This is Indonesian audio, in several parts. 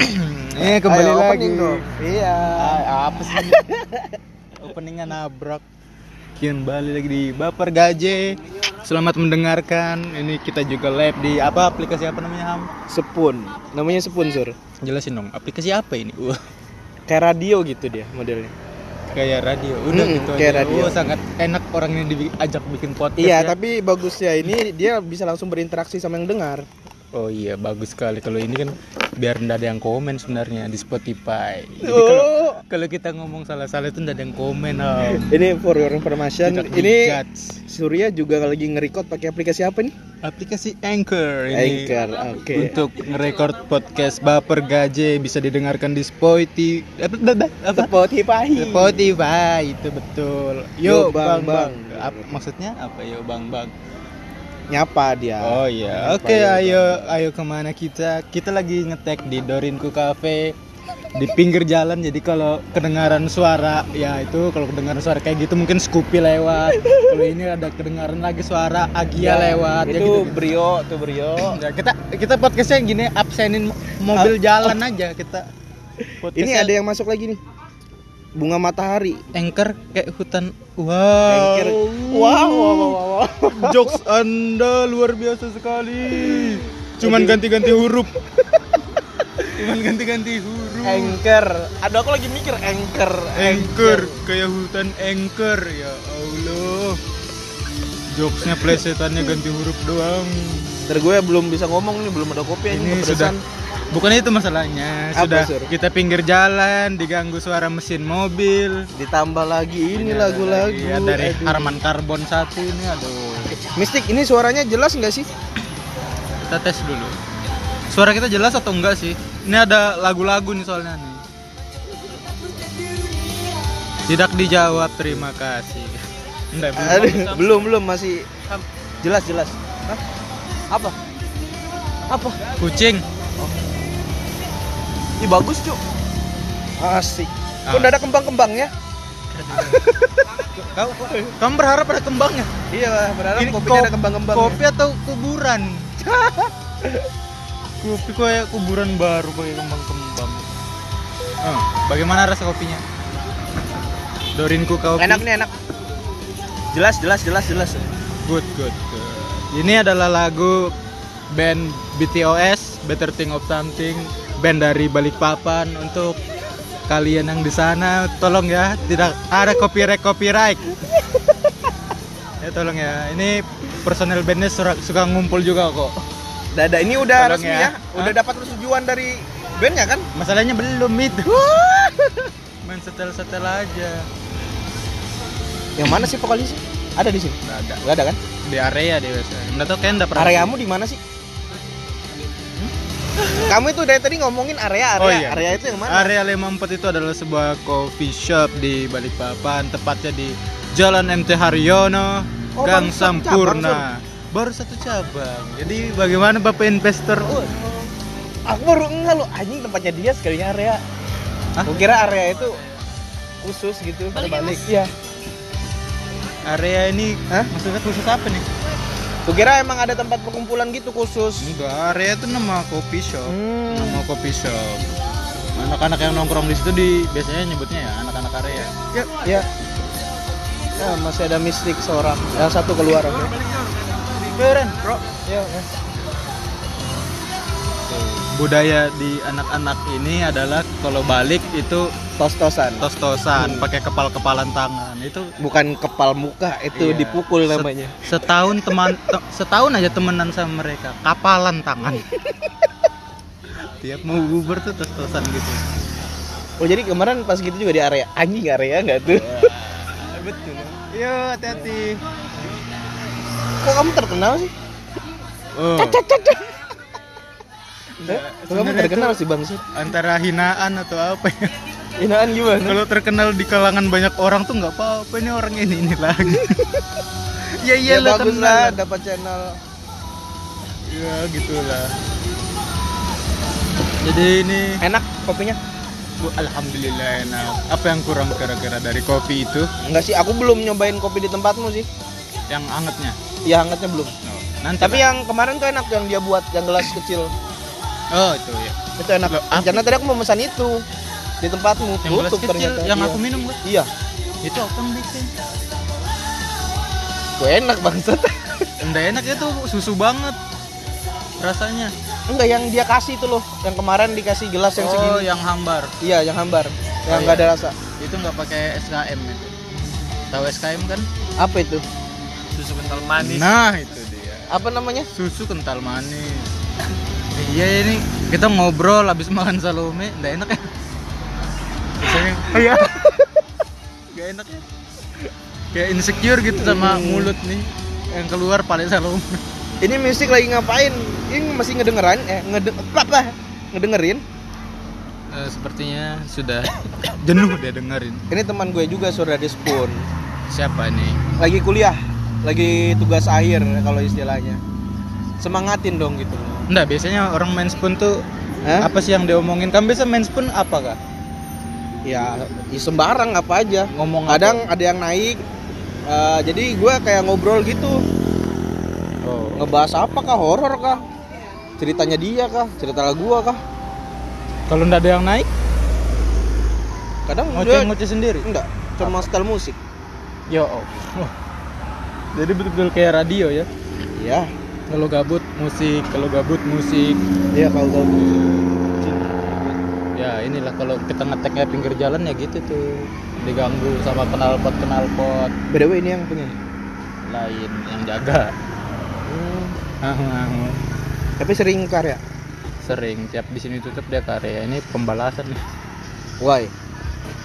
Eh kembali Ayo, lagi. dong. Iya. Apa sih? Openingnya nabrak. Kian balik lagi di Baper Gaje. Selamat mendengarkan. Ini kita juga live di apa aplikasi apa namanya Ham? Sepun. Namanya Sepun, Sur. Jelasin dong. Aplikasi apa ini? Wah, Kayak radio gitu dia modelnya. kayak radio. Udah Mm-mm, gitu kayak aja. radio. Oh, sangat enak orang ini diajak bikin podcast. Iya, ya. tapi bagusnya ini dia bisa langsung berinteraksi sama yang dengar. Oh iya, bagus sekali kalau ini kan biar ndak ada yang komen sebenarnya di Spotify. Jadi kalau Oh. kalau kita ngomong salah-salah itu ndak ada yang komen. Ham. Ini for your information, Tidak ini dijudge. Surya juga lagi nge-record pakai aplikasi apa nih? aplikasi Anchor ini Anchor, oke. untuk ngerekord podcast Baper Gaje bisa didengarkan di Spotify apa, apa, apa? Spotify. Spotify itu betul. Yo, Yo, Bang, bang, bang. Bang. Ap- maksudnya apa yo bang bang? Nyapa dia. Oh iya. Oke, yo, ayo ayo ke mana kita? Kita lagi ngetek di Dorinku Cafe di pinggir jalan jadi kalau kedengaran suara ya itu kalau kedengaran suara kayak gitu mungkin Scoopy lewat kalau ini ada kedengaran lagi suara Agia lewat ya Itu gitu, gitu. Brio, tuh Brio. Ya, kita kita podcastnya gini absenin mobil jalan aja kita. Ini ada yang masuk lagi nih. Bunga matahari. anchor kayak hutan. Wow. Anchor. Wow, wow, wow, wow. Jokes Anda luar biasa sekali. Cuman ganti-ganti huruf. Cuman ganti-ganti huruf. Anchor. Aduh aku lagi mikir anchor. Anchor kayak hutan anchor ya Allah. Jokesnya plesetannya ganti huruf doang. Ntar gue belum bisa ngomong nih, belum ada kopi Ini ini sudah bukan itu masalahnya. Apa, Sudah Sur? kita pinggir jalan, diganggu suara mesin mobil. ditambah lagi ini lagu-lagu. Iya, dari Aduh. Harman Karbon satu ini aduh. Mistik ini suaranya jelas nggak sih? Kita tes dulu. Suara kita jelas atau enggak sih? Ini ada lagu-lagu nih soalnya nih. Tidak dijawab, terima kasih. Enggak, belum. Aduh, belum belum masih jelas jelas. Hah? Apa? Apa? Kucing. Ih bagus cuk. Asik. Kok Ah. udah ada kembang-kembangnya? Kau, kamu berharap ada kembangnya? Iya, berharap Ini kopinya kop- ada kembang-kembang. Kopi atau kuburan? kopi kayak kuburan baru pakai kembang-kembang. Oh, bagaimana rasa kopinya? Dorinku kopi. Enak nih enak. Jelas jelas jelas jelas. Good, good, good. Ini adalah lagu band BTOS, Better Thing of Something, band dari Balikpapan untuk kalian yang di sana tolong ya tidak ada copyright copyright. ya tolong ya. Ini personel bandnya suka, suka ngumpul juga kok. Dada ini udah Tolong resmi ya. ya. Udah dapat persetujuan dari bandnya kan? Masalahnya belum itu. Main setel-setel aja. Yang mana sih vokalisnya? Ada di sini? Nggak ada. Nggak ada kan? Di area deh biasanya. Nggak tahu pernah. Areamu di mana sih? Kamu itu dari tadi ngomongin area area. Oh, iya. Area itu yang mana? Area 54 itu adalah sebuah coffee shop di Balikpapan, tepatnya di Jalan MT Haryono, Oh, Gang Sampurna. Baru satu cabang. Jadi bagaimana Bapak investor? Oh, Aku baru enggak lo anjing tempatnya dia sekalinya area. Hah? Aku kira area itu khusus gitu. Balik. Iya. Area ini Hah? maksudnya khusus apa nih? Aku kira emang ada tempat perkumpulan gitu khusus. Enggak, area itu nama coffee shop. Hmm. Nama coffee shop. Anak-anak yang nongkrong di situ di biasanya nyebutnya ya anak-anak area. Ya, ya. Ya, masih ada mistik seorang. Ya, satu keluar oke. Keren, bro. Ya, ya. Budaya di anak-anak ini adalah kalau balik itu Tos-tosan. tos-tosan, pakai kepal-kepalan tangan. Itu Bukan kepal muka, itu Iya. dipukul Set- namanya. setahun teman te- setahun aja temenan sama mereka kapalan tangan tiap mau bubur tuh tos-tosan gitu Oh, jadi kemarin pas gitu juga di area. Anjing area enggak tuh? betul yo hati-hati Kok kamu terkenal sih? oh Eh, kok kamu sebenarnya terkenal sih, Bang antara hinaan atau apa ya Inaan gimana? kalau terkenal di kalangan banyak orang tuh nggak apa-apa ini orang ini ini lagi ya ya iyalah bagus kenal lah dapat channel. ya gitulah jadi ini Enak kopinya? Alhamdulillah enak apa yang kurang kira-kira dari kopi itu Enggak sih, aku belum nyobain kopi di tempatmu sih. yang angetnya Ya hangatnya belum. Oh, nanti Tapi Pak. yang kemarin tuh enak yang dia buat yang gelas kecil. Oh itu ya Itu enak. Loh? Karena tadi aku mau pesan itu di tempatmu Yang tutup kecil ternyata. yang Iya. aku minum gua. Iya. Itu apa yang bikin? Gue enak bangsat. Enggak enak itu susu banget rasanya. Enggak yang dia kasih itu loh, yang kemarin dikasih gelas yang oh, segini. yang hambar. Iya, yang hambar. Yang Oh, enggak iya. ada rasa. Itu nggak pakai SKM itu. Tahu SKM kan? Apa itu? Susu kental manis. Nah, itu dia. Apa namanya? Susu kental manis. Iya ini kita ngobrol habis makan salome, enggak enak ya? Biasanya Iya. Gak enak ya? Kayak insecure gitu sama Hmm. mulut nih yang keluar paling salome. Ini musik lagi ngapain? Ini masih ngedengeran eh ngede apa? Ngedengerin. Eh, sepertinya sudah jenuh dia dengerin. Ini teman gue juga sudah di spoon. Siapa nih? Lagi kuliah, lagi tugas akhir kalau istilahnya. Semangatin dong gitu. Enggak, biasanya orang main spoon tuh Hah? apa sih yang diomongin? Kan biasa main spoon apa kah? Ya, ya sembarang apa aja. Ngomong apa? Kadang ada yang naik. eh, jadi gue kayak ngobrol gitu. Oh. Ngebahas apa kah? Horor kah? Ceritanya dia kah? Cerita gua kah? Kalau enggak ada yang naik, Kadang ngoceh-ngoceh sendiri. enggak, cuma setel musik. Yo. oh. Jadi betul-betul kayak radio ya. Iya. Kalau gabut musik, kalau gabut musik. Iya kalau tahu. Ya inilah kalau kita ngeteknya pinggir jalan ya gitu tuh diganggu sama knalpot knalpot BDW ini yang punya. lain yang jaga. Hmm. Tapi sering karya. Sering tiap di sini tutup dia karya ini pembalasan nih. Why?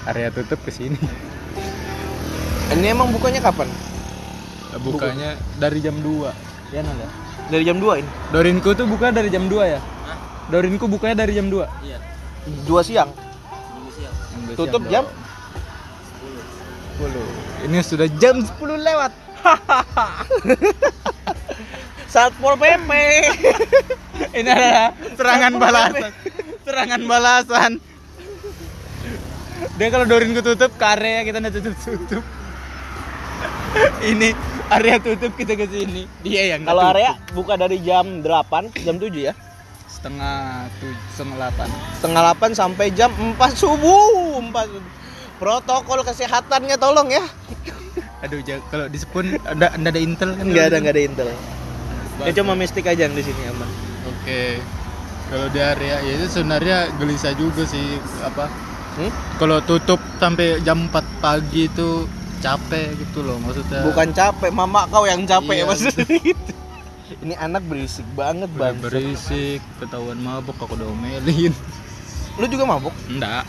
Area tutup ke sini. Ini emang bukanya kapan? Bukanya dari jam 2. Ya Nanda. Dari jam 2 ini. Dorinku tuh buka dari jam 2 ya? Dorinku bukanya dari jam 2. Iya. 2 siang. Siang. Tutup jam 10. Ini sudah jam 10 lewat. Satpol PP. Ini adalah serangan balasan. Serangan balasan. Dia kalau Dorinku tutup ke area kita udah tutup tutup. Ini area tutup kita ke sini. Dia yang Kalau area buka dari jam 8, jam 7 ya. setengah tujuh setengah delapan. Setengah 8 sampai jam 4 subuh. 4 subuh. Protokol kesehatannya tolong ya. Aduh, kalau di Spoon ada ada ada intel kan? Enggak ada, enggak ada intel. Ya cuma mistik aja yang di sini aman. Oke. Kalau di area ya itu sebenarnya gelisah juga sih apa? Hmm? Kalau tutup sampai jam 4 pagi itu capek gitu loh maksudnya. Bukan capek, mama kau yang capek Iya. maksudnya gitu. Ini anak berisik banget bang. berisik, ketahuan mabuk aku udah omelin. Lu juga mabuk? Enggak.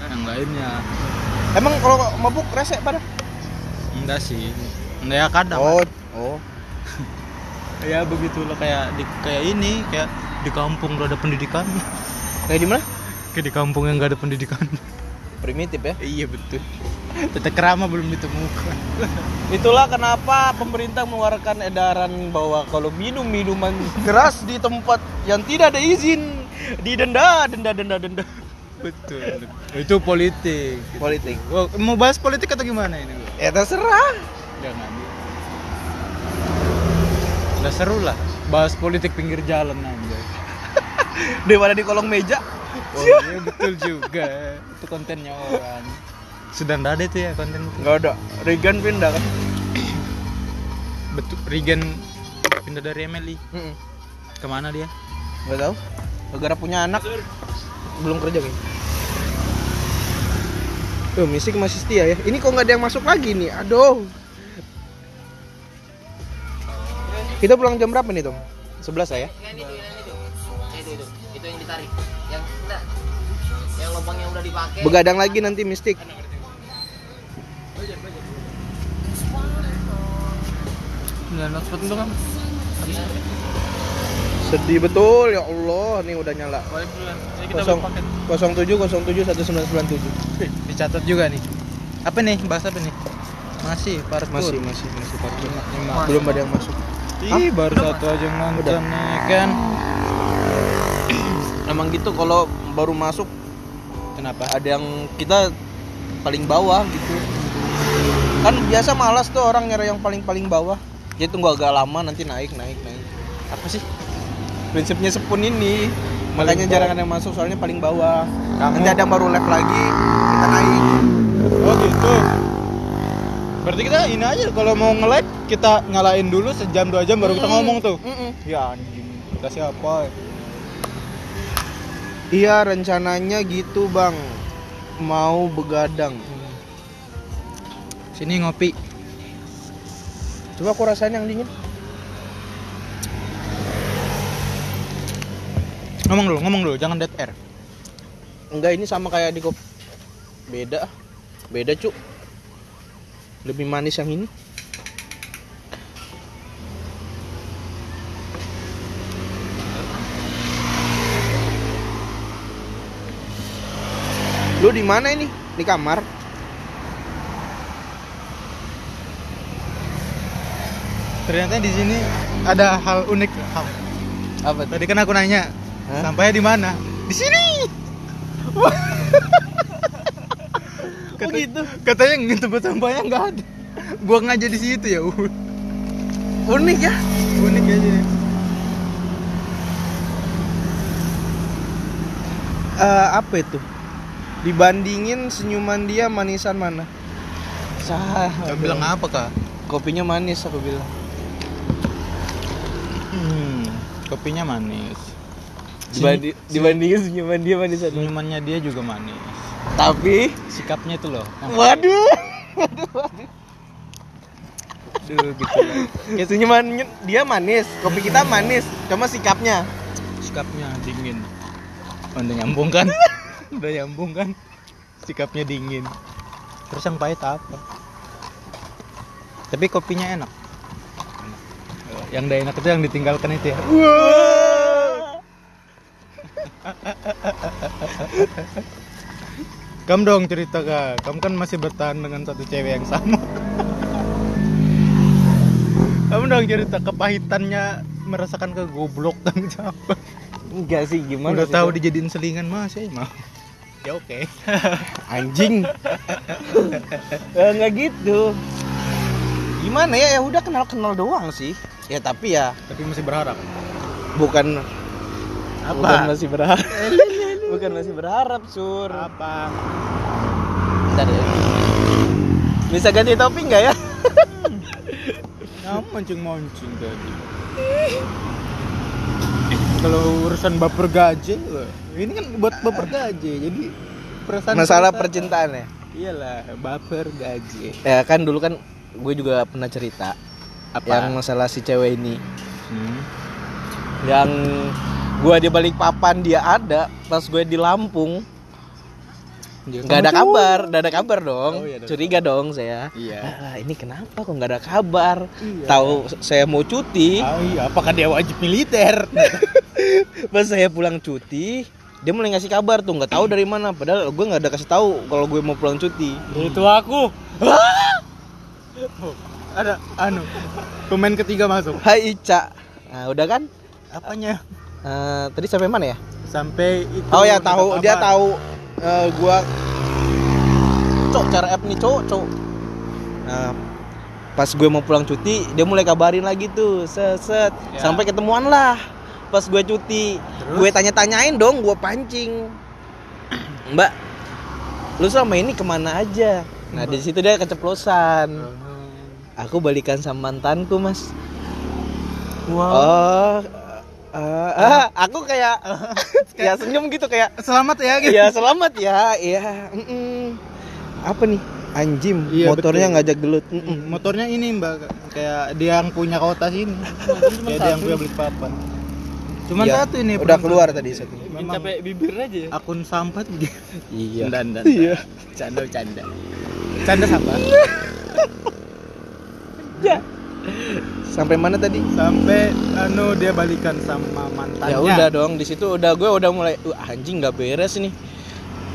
Yang lainnya. Emang kalau mabuk rese pada? Enggak sih. Enggak ya kadang. Oh, oh. Ya begitulah kayak di kayak ini kayak di kampung gak ada pendidikan. Kayak di mana? Kayak di kampung yang gak ada pendidikan. Primitif ya. iya betul. Tetek kerama belum ditemukan. Itulah kenapa pemerintah mengeluarkan edaran bahwa kalau minum minuman keras di tempat yang tidak ada izin didenda, denda, denda, denda. Betul. Itu politik. Politik. Wah, mau bahas politik atau gimana ini? Ya terserah. Jangan. Udah seru lah. Bahas politik pinggir jalan aja. Daripada di kolong meja. Oh iya betul juga. Itu kontennya orang. Sudah nggak ada itu ya konten itu. Enggak ada. Regan pindah kan? Betul. Regen pindah dari MLI. Heeh. Ke mana dia? Enggak tahu. Negara punya anak belum kerja kayaknya. Tuh, misik masih setia ya. Ini kok nggak ada yang masuk lagi nih. Aduh. Kita pulang jam berapa nih, Tom? 11 saya. Yang itu, yang itu. Itu, itu. Itu yang ditarik. Yang enggak. Yang lubangnya udah dipakai. Begadang lagi nanti mistik. Sembilan itu kan. Sedih betul ya Allah, nih udah nyala. Duluan. Ini kita Kosong, paket. 07 07 1997. Dicatat juga nih. Apa nih? Bahas apa nih? Masih parkur. Masih masih masih parkir. Lima. Belum ada yang masuk. Ih, baru satu aja nonton nih kan. Emang gitu kalau baru masuk Kenapa? ada yang kita paling bawah gitu. Kan biasa malas tuh orang nyari yang paling-paling bawah. Jadi tunggu agak lama nanti naik naik naik. Apa sih? Prinsipnya sepun ini Makanya bawah. jarang ada yang masuk soalnya paling bawah. Nanti ada yang baru live lagi, kita naik. Oh gitu. Berarti kita ini aja kalau mau nge-live kita nyalain dulu sejam dua jam baru kita Mm-mm. ngomong tuh. Mm-mm. Ya anjing. Kita siapa? Iya rencananya gitu bang Mau begadang Sini ngopi. Coba aku rasain yang dingin Ngomong dulu, ngomong dulu, jangan dead air. Enggak ini sama kayak di kop Beda Beda cuk Lebih manis yang ini Lu di mana ini? Di kamar? Ternyata di sini ada hal unik. Apa Tadi kan aku nanya, Hah? sampainya di mana? Di sini. Kata, gitu. Katanya nge- tempat sampahnya nggak ada. Buang aja di situ ya. Unik ya? Unik aja. Eh, apa itu? Dibandingin senyuman dia manisan mana? Sah. Kamu bilang apa kak? Kopinya manis aku bilang. Hmm, kopinya manis. Dibanding, dibandingin senyuman dia manisan. Senyumannya dia juga manis. Tapi, Sikapnya itu loh. yang- waduh, Aduh, gitu. kayak senyuman dia manis, kopi kita manis, cuma sikapnya. Sikapnya dingin. Oh, udah nyambung kan? udah nyambung kan? Sikapnya dingin. Terus yang pahit apa? Tapi kopinya enak. Yang udah enak itu yang ditinggalkan itu ya. Kamu dong cerita kak, kamu kan masih bertahan dengan satu cewek yang sama. kamu dong cerita kepahitannya merasakan kegoblok dan apa? Enggak sih, gimana? Udah sih, tahu dijadiin selingan mah saya mau. Ya oke. anjing. Eh, Enggak gitu. Gimana ya? Ya udah kenal-kenal doang sih. Ya tapi ya Tapi masih berharap. bukan Apa? bukan masih berharap. bukan masih berharap, Sur. Apa? Bentar ya. Bisa ganti topik nggak ya? Kamu mancing-mancing tadi. Kalau urusan baper gaje, loh. ini kan buat baper gaje, jadi perasaan Masalah percintaan ya. Iyalah, baper gaje. Ya kan dulu kan gue juga pernah cerita Apa? yang masalah si cewek ini Hmm. yang gue di balik papan dia ada pas gue di Lampung nggak ada kabar nggak ada kabar dong Oh, iya, curiga dong saya Iya. ah, ini kenapa kok nggak ada kabar Iya. tahu saya mau cuti Ah, iya, apakah dia wajib militer? pas saya pulang cuti dia mulai ngasih kabar tuh nggak tahu dari mana padahal gue nggak ada kasih tahu kalau gue mau pulang cuti Itu aku. Ada anu pemain ketiga masuk. Hai Ica nah udah kan Apanya? Eh, tadi sampai mana ya Sampai itu. Oh ya tahu dia kabar. tahu eh, gua cok cara app nih cok cok. Nah, pas gue mau pulang cuti dia mulai kabarin lagi tuh set set Ya. sampai ketemuan lah pas gue cuti Terus? gue tanya-tanyain dong gue pancing mbak lu selama ini ke mana aja nah di situ dia keceplosan aku balikan sama mantanku mas Wow. oh eh, ah, aku kayak ya senyum gitu kayak Selamat ya gitu. ya selamat ya ya mm-mm. apa nih anjim Iya, motornya betul. ngajak gelut Mm, Mm-mm. Motornya ini mbak, kayak dia yang punya kota sini. kayak dia yang punya beli papan. Cuman Iya, satu ini. udah keluar tadi satu Memang bibir aja akun sampah tuh gitu. iya Dan dan. iya Canda canda. Canda sampah. sampai mana tadi Sampai anu dia balikan sama mantannya. ya udah dong di situ udah gue udah mulai "Wah, anjing nggak beres nih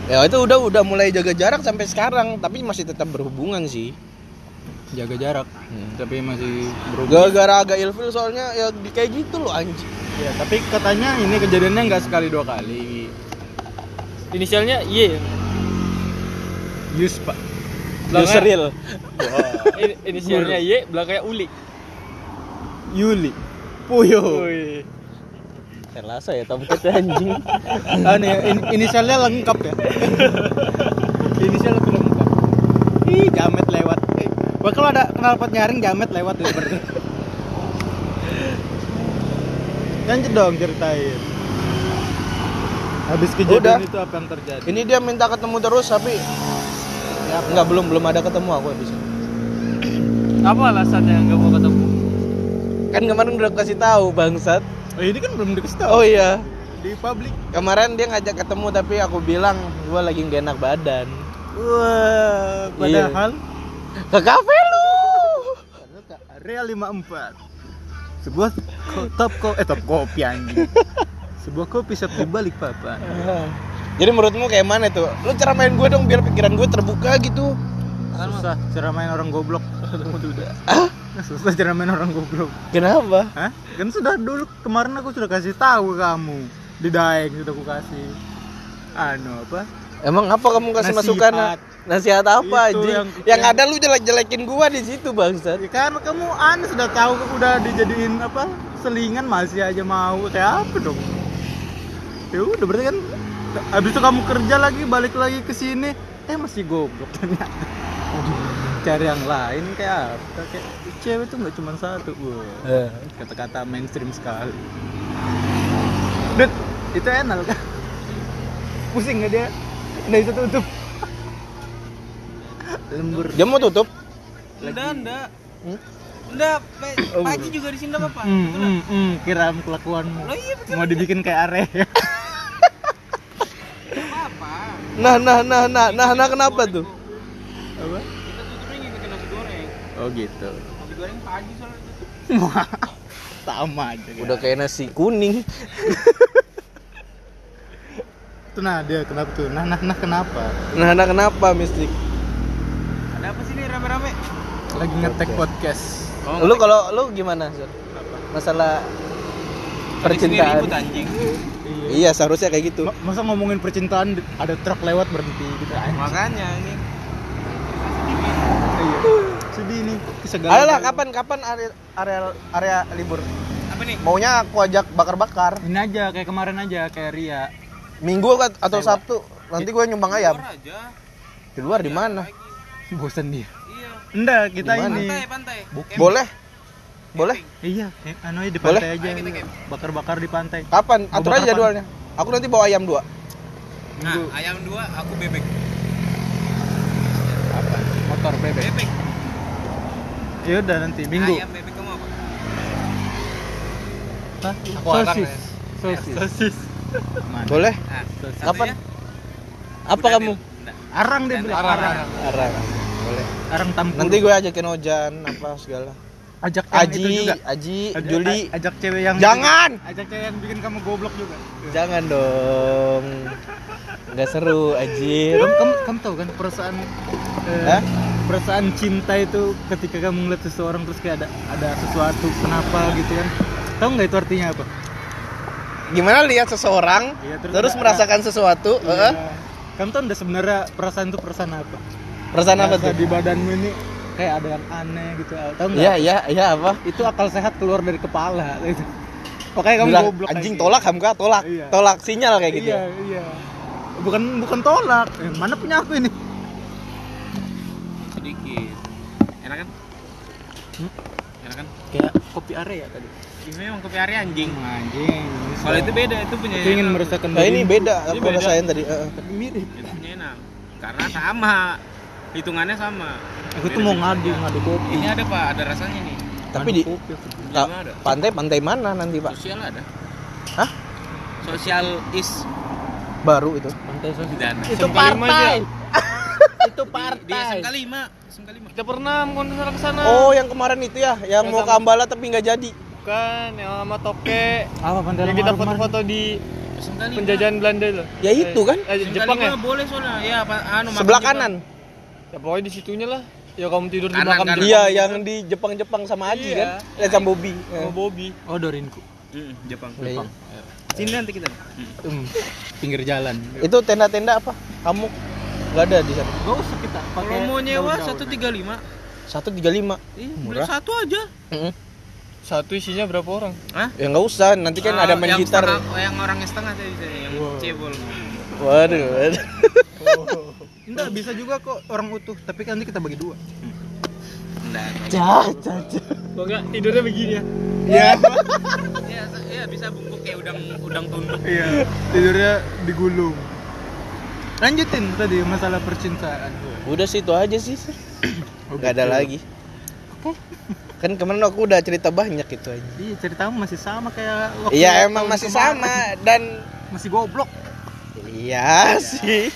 ya itu udah udah mulai jaga jarak sampai sekarang tapi masih tetap berhubungan sih Jaga jarak. Hmm. Tapi masih berhubungan. gara-gara agak ilfil soalnya ya di kayak gitu loh anjing Ya, tapi katanya ini kejadiannya nggak sekali dua kali. inisialnya Y Yus pak. Yusril In- inisialnya Y belakangnya Uli. Yuli. Puyo. Terlasa ya tomcat anjing. ah nih in- inisialnya lengkap ya. Inisialnya tuh lengkap. Ih jamet lewat. Eh, gua kalau ada knalpot nyaring jamet lewat ya berarti lanjut dong ceritain. Habis kejadian Udah. itu apa yang terjadi? Ini dia minta ketemu terus tapi ya, nggak belum belum ada ketemu aku di sini. Apa alasannya nggak mau ketemu? Kan kemarin udah kasih tahu bangsat. oh, ini kan belum dikasih tahu Oh iya. di publik Kemarin dia ngajak ketemu tapi aku bilang gua lagi gak enak badan. wah Iya. padahal Ke kafe lu. Area 54 sebuah top ko eh top kopi anjing sebuah kopi shop di balik papan Jadi menurutmu kayak mana tuh? Lu ceramain gue dong biar pikiran gue terbuka gitu. susah ceramain orang goblok Ah, susah ceramain orang goblok kenapa? Hah? kan sudah dulu kemarin aku sudah kasih tahu kamu di daeng sudah aku kasih anu apa Emang apa kamu kasih Nasihat. masukan? Nasihat apa Itu anjing? yang- Yang, yang- ada lu jelek-jelekin gua di situ bangsat. ya kan kamu anu sudah tahu udah dijadiin apa selingan masih aja mau kayak apa dong ya udah berarti kan habis itu kamu kerja lagi balik lagi ke sini eh masih goblok ternyata cari yang lain kayak apa kayak cewek tuh nggak cuma satu wah Eh. kata-kata mainstream sekali Dut, itu enak kan pusing nggak dia udah itu tutup lembur Dia mau tutup? Enggak, enggak. Hmm? Enggak, pa- pagi juga di sini enggak apa-apa. Hmm, hmm, hmm, kiram kelakuanmu iya betul. mau dibikin kayak area. Nah, nah, nah, nah, nah, nah, kenapa tuh? apa Kita tutupnya ngikutin nasi goreng. oh gitu Nasi goreng pagi soalnya sama aja kan. Udah kayak nasi kuning. tuh nah dia kenapa tuh nah nah nah kenapa Nah, nah, kenapa mistik? Ada apa sih nih rame-rame? lagi ngetek podcast Lu kalau lu gimana, Sur? Masalah percintaan. Ribut anjing. Iya, seharusnya kayak gitu. Ma- masa ngomongin percintaan ada truk lewat berhenti gitu anjing. Makanya ini Iya. sedih nih segala Ayolah, kapan-kapan area, area area libur? apa nih? Maunya aku ajak bakar-bakar. ini aja kayak kemarin aja kayak Ria Minggu at- atau Sabtu. Nanti gue nyumbang ayam. Keluar aja. Di luar di mana? bosan dia Iya. enggak kita Di mana? ini Pantai, pantai. Boleh? Boleh? iya anu aja di Boleh? pantai aja kita camping. bakar-bakar di pantai Kapan? Mau Atur aja jadwalnya. Aku nanti bawa ayam dua. Nah, ayam dua, aku bebek. apa motor bebek Bebek. ya udah nanti minggu Ayam bebek kamu apa? Hah? Aku arang sosis ya. sosis sosis Mana? Boleh? Nah, Kapan? satunya Apa udah kamu? Nggak. arang dia bilang Arang, arang arang. Arang. Boleh. arang tampur Nanti gue ajakin Ojan apa segala. Ajak yang itu Aji, juga Aji, Ajak- Juli. ajak cewek yang Jangan. ajak cewek yang bikin kamu goblok juga Jangan dong. Nggak seru, Ajir. kamu, kamu, kamu tahu kan perasaan eh, Hah? perasaan cinta itu ketika kamu ngeliat seseorang terus kayak ada ada sesuatu kenapa gitu kan tahu nggak itu artinya apa Gimana lihat seseorang Iya, terus terus ada- merasakan sesuatu, Iya. heeh. kamu tahu nggak sebenarnya perasaan itu perasaan apa Perasaan apa tuh? di badanmu ini kayak ada yang aneh gitu tahu nggak Iya, iya, iya apa? itu akal sehat keluar dari kepala gitu makanya kamu Bilang goblok anjing tolak hamka tolak. Iya. Tolak sinyal kayak gitu. iya ya? iya bukan bukan tolak Eh, mana punya aku ini Sedikit. Enak kan? Hmm? Enak kan? kayak kopi area tadi Ini memang kopi hari anjing. anjing Kalau itu beda, itu punya itu ingin merasakan Nah, ini beda Ini aku beda. rasain tadi. heeh. tapi mirip Itu punya enak. Karena sama. Hitungannya sama. aku tuh mau ngadu ngadu kopi Ini ada Pak, ada rasanya nih. Tapi Ngadu di kopi ada? pantai pantai mana nanti, Pak? Sosial ada. Hah? Sosial is Baru itu. pantai sosial itu aja. itu Di, di SMK 5, SMK 5. Kita pernah konser ke sana. Oh, yang kemarin itu ya, yang mau ke Ambala tapi nggak jadi. Bukan, yang sama Toke. apa pantai Yang kita foto-foto di SMK 5. penjajahan Belanda loh. Ya itu kan. Eh, Jepang ya? 5 boleh soalnya. Ya, apa anu Sebelah kanan. Ya pokoknya di situnya lah. Ya kamu tidur di makam kanan. Jepang. Iya, yang di Jepang-Jepang sama Aji Iya. kan? Eh sama Bobby. Sama Bobby. oh Dorinku Jepang. Hmm, Jepang. Iya. Sini nanti kita. Hmm, pinggir jalan Itu tenda-tenda apa? Kamu nggak ada di sana. gak usah kita Kalau mau nyewa daun-daunan. 135. 135. Iya, Murah. beli satu aja. Heeh. Satu isinya berapa orang? Hah? Ya nggak usah, nanti kan ada Ah, main yang gitar. setengah- oh, yang orangnya setengah tadi yang Wow. cebol. Waduh, waduh. Enggak bisa juga kok orang utuh, tapi kan nanti kita bagi dua. Enggak. Cah, cah, cah. Kok enggak tidurnya begini ya? Iya. Iya, iya bisa bungkuk kayak udang udang tunduk. Iya, tidurnya digulung. Lanjutin tadi masalah percintaan. Udah sih itu aja sih. Oh, Gak ada gitu. lagi. Kan kemarin aku udah cerita banyak itu aja. Iya, ceritamu masih sama kayak waktu Iya emang masih kemarin. sama dan Masih goblok. iya sih.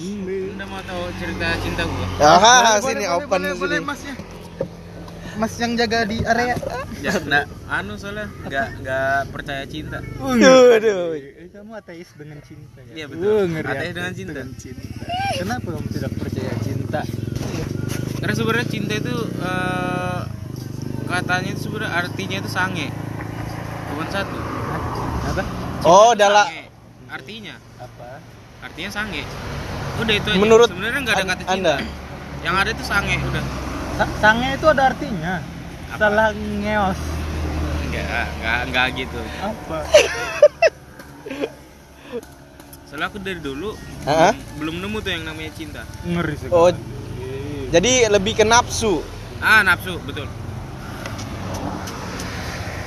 Anda mau tahu cerita cinta gua? Ah, Boleh, sini boleh, open boleh, boleh, sini. masnya. Mas yang jaga di area. Ya, enggak anu soalnya enggak enggak percaya cinta. Aduh. Eh, Kamu ateis dengan cinta ya? Iya, betul. Uh, ngeri Ateis dengan cinta. cinta. Kenapa kamu tidak percaya cinta? Karena sebenarnya cinta itu eh, katanya itu sebenarnya artinya itu sange. Bukan satu. Apa? Oh, dalam. Artinya, Apa? artinya sange. Udah itu aja. Menurut sebenarnya enggak ada kata cinta. Anda? Yang ada itu sange, udah. Sa- sange itu ada artinya. Apa? Salah ngeos. Enggak, enggak enggak gitu. Apa? Soalnya aku dari dulu Hah? belum nemu tuh yang namanya cinta. Ngeri sekali. Oh, jadi lebih ke nafsu. Ah, nafsu, betul.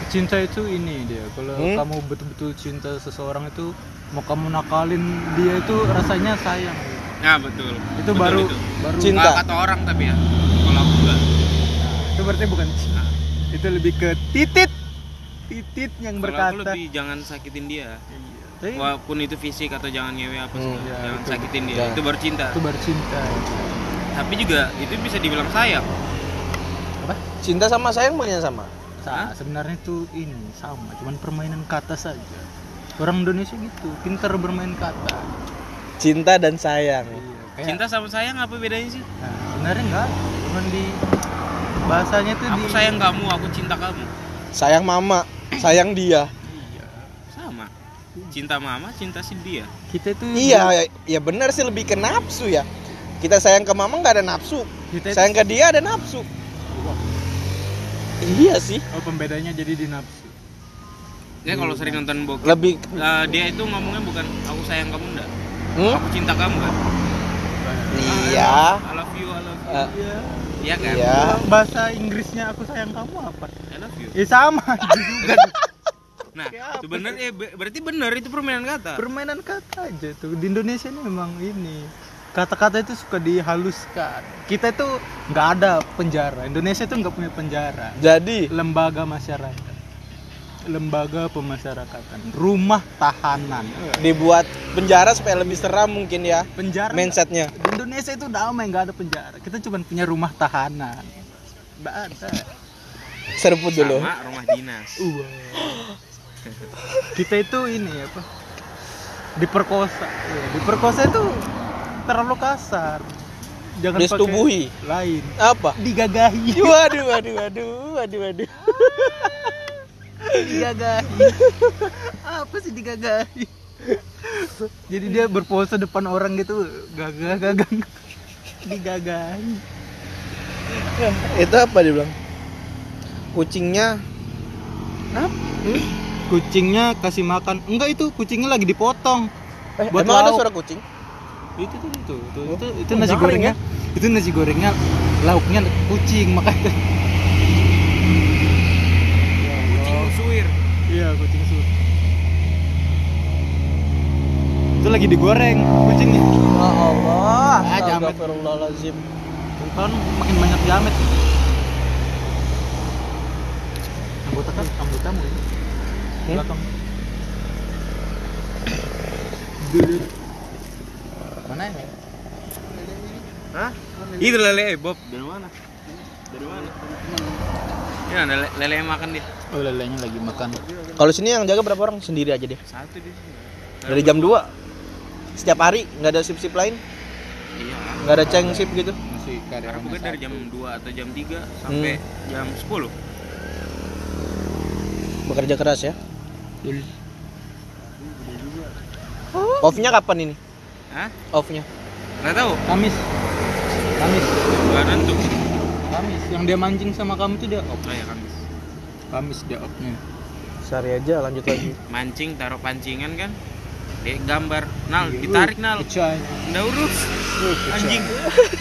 cinta itu ini dia kalau Hmm? kamu betul-betul cinta seseorang itu mau kamu nakalin dia itu rasanya sayang Nah, betul. itu Betul baru itu. baru Cinta. Ah, kata orang tapi ya. Kalau aku enggak. itu berarti bukan cinta itu lebih ke titit titit yang aku berkata lebih jangan sakitin dia. Tapi Walaupun itu fisik atau jangan ngewe apa Hmm, segala, ya, jangan itu. sakitin dia. Jangan. Itu baru cinta. itu baru cinta Tapi juga itu bisa dibilang sayang. apa Cinta sama sayang maknanya sama. Sa- sebenarnya itu ini sama cuman permainan kata saja orang Indonesia gitu pintar bermain kata Cinta dan sayang. Iya, kayak- Cinta sama sayang apa bedanya sih? nah, sebenarnya enggak cuman di bahasanya tuh Aku di sayang kamu, aku cinta kamu. Sayang mama, sayang dia. Sama. Cinta mama, cinta si dia. kita itu Iya, ya, ya benar sih lebih ke nafsu ya. Kita sayang ke mama nggak ada nafsu. kita itu- Sayang ke dia ada nafsu. Iya sih. Oh pembedanya jadi di nafsu. Ya kalau sering nonton bokep, Lebih eh, dia itu ngomongnya bukan aku sayang kamu enggak. Hmm? Aku cinta kamu kan. Iya. I love you, I love you. Eh, Iya. Iya kan? Iya. Bahasa Inggrisnya aku sayang kamu apa? I love you. Ya sama juga. Nah, sebenarnya eh, be- berarti benar itu permainan kata. Permainan kata aja tuh. Di Indonesia ini memang ini kata-kata itu suka dihaluskan. Kita itu nggak ada penjara. Indonesia itu nggak punya penjara. Jadi Lembaga masyarakat, lembaga pemasyarakatan, rumah tahanan. dibuat penjara supaya lebih seram mungkin ya Penjara. mindsetnya. Di Indonesia itu damai nggak ada penjara. Kita cuma punya rumah tahanan. Nggak ada. Seruput dulu. Sama rumah dinas. kita itu ini apa diperkosa Iya, diperkosa itu terlalu kasar jangan pakai Disetubuhi. lain Apa? digagahi Waduh, waduh, waduh, waduh, waduh. Digagahi. Apa sih digagahi? Jadi dia berpose depan orang gitu gagah gagah. Digagahi. Itu apa dia bilang? Kucingnya? Kucingnya kasih makan. Enggak itu kucingnya lagi dipotong. Eh, Buat emang ada lauk. suara kucing? itu tuh itu itu Oh, itu, itu oh, nasi gorengnya. itu nasi gorengnya lauknya kucing makanya Kucing suwir. Iya kucing susu itu lagi digoreng kucingnya Ya Allah. Ah, jamet. Astagfirullahaladzim. kan makin banyak jamet anggota kan anggotamu Hmm? belakang Dulu. mana ini Hah? Itu lele eh, Bob. Dari mana? Dari mana? Ya, ada lele, lele yang makan dia. oh lelenya lagi makan Kalau sini yang jaga berapa orang? Sendiri aja deh. Satu dia. Dari jam 2 setiap hari nggak ada sip-sip lain, Iya. nggak ada ceng sip gitu. masih Karena karyawannya bukan dari jam 2 atau jam 3 sampai jam 10. Bekerja keras ya. Jadi, Off-nya kapan ini? Hah? Off-nya. Enggak tahu. Kamis Kamis Enggak nentu. Kamis yang dia mancing sama kamu tuh dia oh, Oh ya Kamis. Kamis dia off-nya. Sehari aja lanjut lagi. mancing taruh pancingan kan dia gambar nal ditarik nal Kecai. nggak urus anjing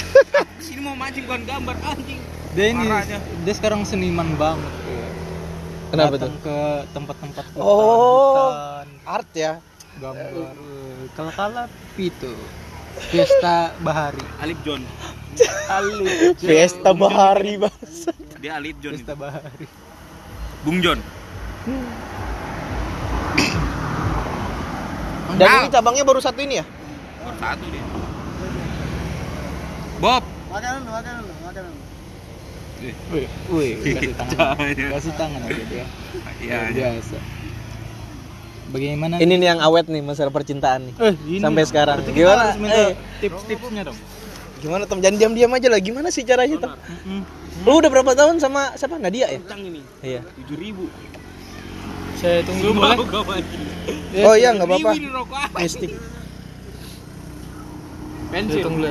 sini mau mancing bukan gambar anjing Dia ini dia sekarang seniman banget. ya. Kenapa Datang ke tempat-tempat hutan, Oh. hutan, Art ya. gambar. Kala-kala itu Fiesta Bahari. Alip John Alif. Fiesta Bahari, dia Alip John Fiesta itu. Bahari. Bung John Dan ini cabangnya baru satu ini ya? baru satu dia Bob Wih, wih, kasih tangan. Kasih tangan aja dia. Iya, iya. biasa. Bagaimana? Ini nih yang awet nih masalah percintaan nih. eh, ini Sampai dong. sekarang. Berarti kita Gimana? harus minta Eh. tips-tipsnya dong. Gimana Tom? Jangan diam-diam aja lah. Gimana sih caranya Tom? Mm-mm. Lu udah berapa tahun sama siapa? Nadia ya? Kencang ini Iya. tujuh ribu Saya tunggu dulu. Ya. Oh iya nggak apa-apa. Ini rokok apa? Mistik. Pensil tunggu.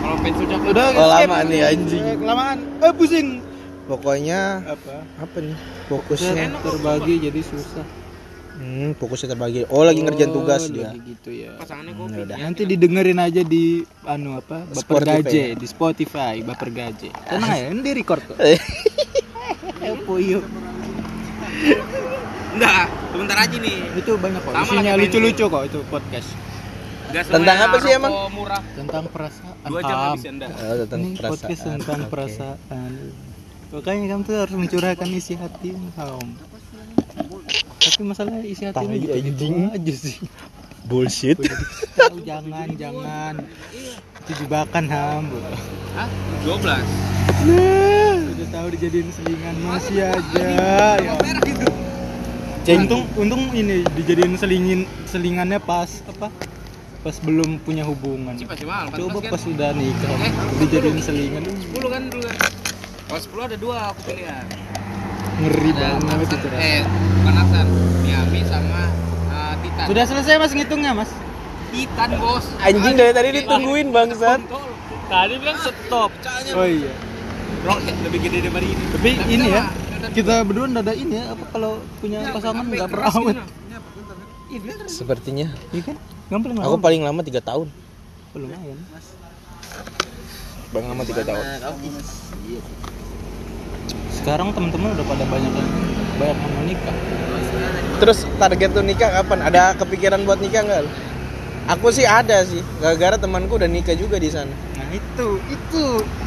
Kalau pensil cakep Udah, Oh lama nih anjing. Eh, Kelamaan. Eh, pusing. Pokoknya Apa? apa nih? Fokusnya. terbagi jadi susah. Hmm, fokusnya terbagi. Oh lagi ngerjain tugas Oh, dia. lagi gitu ya. pasangannya Hmm, kopi ya udah. Nanti didengerin aja di anu apa? Baper Spotify Gaje ya? di Spotify, Baper Gaje. Tenang ya, ini di record kok. Eh, Puyuh. enggak sebentar aja nih Itu banyak kok. Isinya lucu-lucu kok itu podcast. Tentang apa sih emang? murah Tentang perasaan. dua jam habis anda Oh, tentang Ini podcast tentang perasaan. Makanya kamu tuh harus mencurahkan isi hati kamu. Tapi masalah isi hati ini Tai, gitu anjing. aja sih. Bullshit. Tahu jangan jangan. Itu jebakan ham. Hah? 12 Udah tahu dijadiin selingan masih aja. Ya. Untung untung ini dijadiin selingin selingannya pas apa? Pas belum punya hubungan. Coba 14 kan? pas udah nikah Eh. dijadiin selingan 10 kan dulu kan kalau 10 ada dua aku pilihan ngeri ada banget itu. Eh bukan Aksan Miami sama uh, Titan Sudah selesai mas ngitungnya mas? Titan bos Anjing dari tadi ditungguin bangsat. Tadi bilang stop. Oh iya. Rock lebih gede daripada ini Tapi ini ya kita berdua nggak ada ini ya apa kalau punya pasangan nggak berawet? Sepertinya. Iya kan? Gampang Aku paling lama tiga tahun. lumayan. Paling lama tiga tahun. Sekarang teman-teman udah pada banyak yang banyak yang mau nikah. Terus target tuh nikah kapan? Ada kepikiran buat nikah nggak? Aku sih ada sih. Gara-gara temanku udah nikah juga di sana. Nah itu itu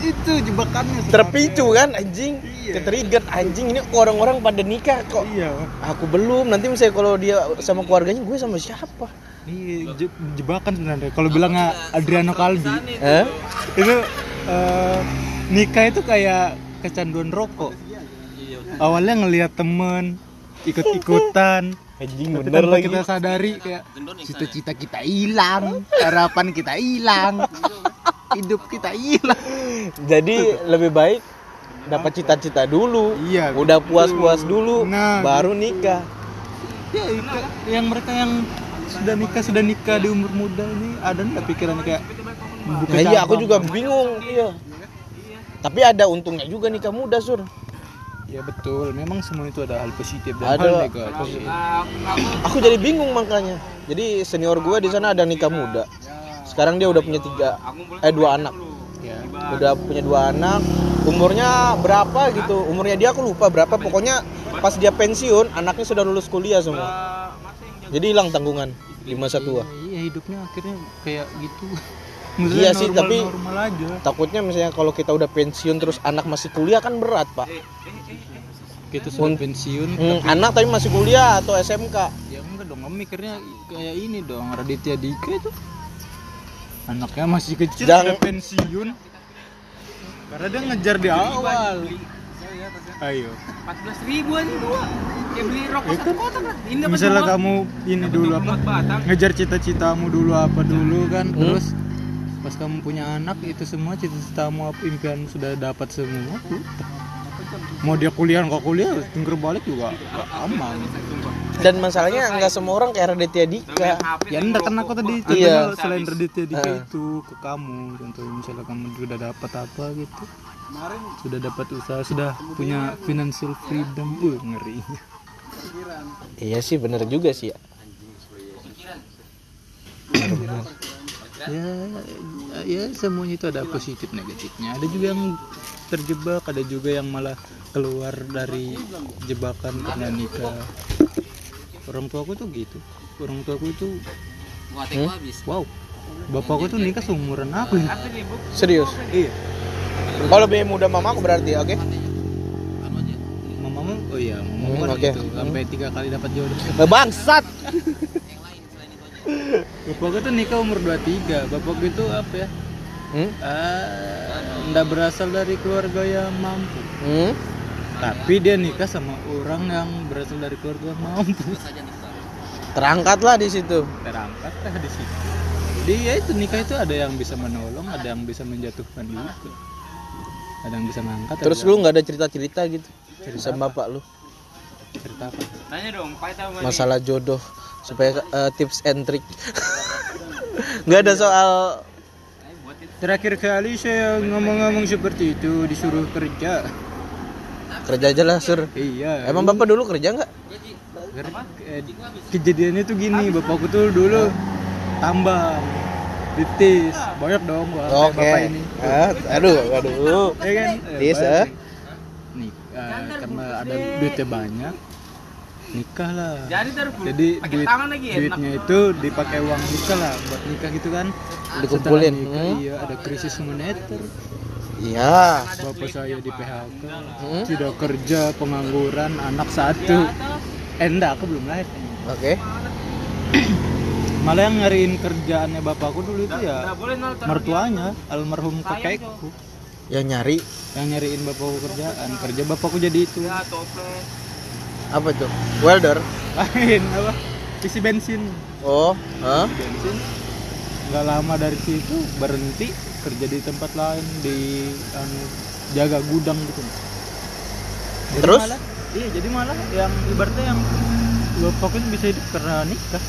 itu jebakannya. Terpicu kan anjing. Iya. Ketrigger anjing ini orang-orang pada nikah kok. Iya. Aku belum. Nanti misalnya kalau dia sama keluarganya gue sama siapa? Ini je- jebakan sebenarnya. Kalau bilangnya Adriano Kalbi, Hah? itu eh, nikah itu kayak kecanduan rokok. Awalnya ngelihat temen ikut-ikutan, Anjing tapi bener lagi. kita sadari kayak cita-cita kita hilang, harapan kita hilang, hidup kita hilang. Jadi lebih baik dapat cita-cita dulu. Iya, Udah puas-puas dulu Nah, baru nikah. Ya, itu yang mereka yang sudah nikah sudah nikah di umur muda ini ada nggak pikiran kayak Nah, iya aku juga bingung. Iya. Tapi ada untungnya juga nikah muda, Sur. Ya betul, memang semua itu ada hal positif dan Ada. hal negatif. Aku jadi bingung makanya. Jadi senior gue di sana ada nikah muda. Sekarang dia udah punya tiga, eh dua anak. Ya. Udah punya dua anak. Umurnya berapa gitu? Umurnya dia aku lupa berapa. Pokoknya pas dia pensiun, anaknya sudah lulus kuliah semua. Jadi hilang tanggungan di masa tua. Iya hidupnya akhirnya kayak gitu. Iya sih, tapi- normal aja. Takutnya misalnya kalau kita udah pensiun terus anak masih kuliah kan berat, Pak. Kita sudah pensiun. Hmm, anak tapi masih kuliah atau SMK. Ya enggak dong, mikirnya kayak ini dong, Raditya Dika itu. Anaknya masih kecil Jangan- sudah pensiun. Karena dia ngejar di awal. Ayo. 14 ribu aja dua kayak beli rokok Ya satu kan? kotak lah ini Misalnya kamu ini dulu apa? Batang Ngejar cita-citamu dulu apa dulu kan, Hmm. terus pas kamu punya anak itu semua cita-citamu apa impian sudah dapat semua. udah. Mau dia kuliah nggak kuliah, tinggal balik juga nggak aman. Dan masalahnya nggak semua orang kayak Raditya Dika. Ya enggak kan aku tadi Iya. selain Raditya Dika Ah. itu ke kamu contohnya misalnya kamu sudah dapat apa gitu sudah dapat usaha sudah punya financial freedom uh, ngeri Iya sih bener juga sih ya. Ya ya semuanya itu ada positif negatifnya. Ada juga yang terjebak ada juga yang malah keluar dari jebakan karena nikah. Orang tuaku tuh gitu. Orang tuaku itu Wah, teko habis. wow. Bapakku tuh nikah seumuran aku ya Serius. iya. Oh lebih muda mamaku berarti, oke? Aja. mamamu? Oh iya mamamu Hmm, kan oke. gitu. Sampai tiga kali dapat jodoh. Eh, Bangsat. Aja. bapakku tuh nikah umur 23 bapakku itu apa ya Hmm? ah nggak berasal dari keluarga yang mampu Hmm? tapi dia nikah sama orang yang berasal dari keluarga yang mampu. Bang. Terangkatlah di situ. terangkat lah di situ jadi ya itu nikah itu ada yang bisa menolong ada yang bisa menjatuhkan juga ada yang bisa ngangkat ada Terus lu nggak ada cerita-cerita gitu sama bapak lu cerita apa Tanya dong, nih? masalah jodoh supaya eh, tips and trick. nggak ada soal terakhir kali saya ngomong-ngomong seperti itu disuruh kerja kerja aja lah sur. iya Emang bapak dulu kerja nggak? Eh, kejadiannya tuh gini bapakku tuh dulu tambang ditis banyak dong bapak ini Ah, aduh, aduh. ya kan Tis, eh. nih eh, karena ada duitnya banyak nikah lah. Jadi taruh jadi duit, tangan lagi ya. duitnya itu dipakai uang nikah lah buat nikah gitu kan. Dikumpulin, Setelah nikah, hmm. iya ada krisis moneter. Iya. bapak saya di PHK Hmm. tidak kerja pengangguran anak satu. Eh enggak aku belum lahir. Oke. malah yang nyariin kerjaannya bapakku dulu itu ya mertuanya almarhum kakekku. Yang nyari. Yang nyariin bapakku kerjaan. Kerja bapakku jadi itu. Toples. Apa tuh? Welder. lain apa isi bensin Oh, hah? bensin nggak lama dari situ berhenti kerja di tempat lain di anu, jaga gudang gitu Jadi Terus? malah, iya jadi malah yang ibaratnya yang bapakku itu bisa hidup karena nikah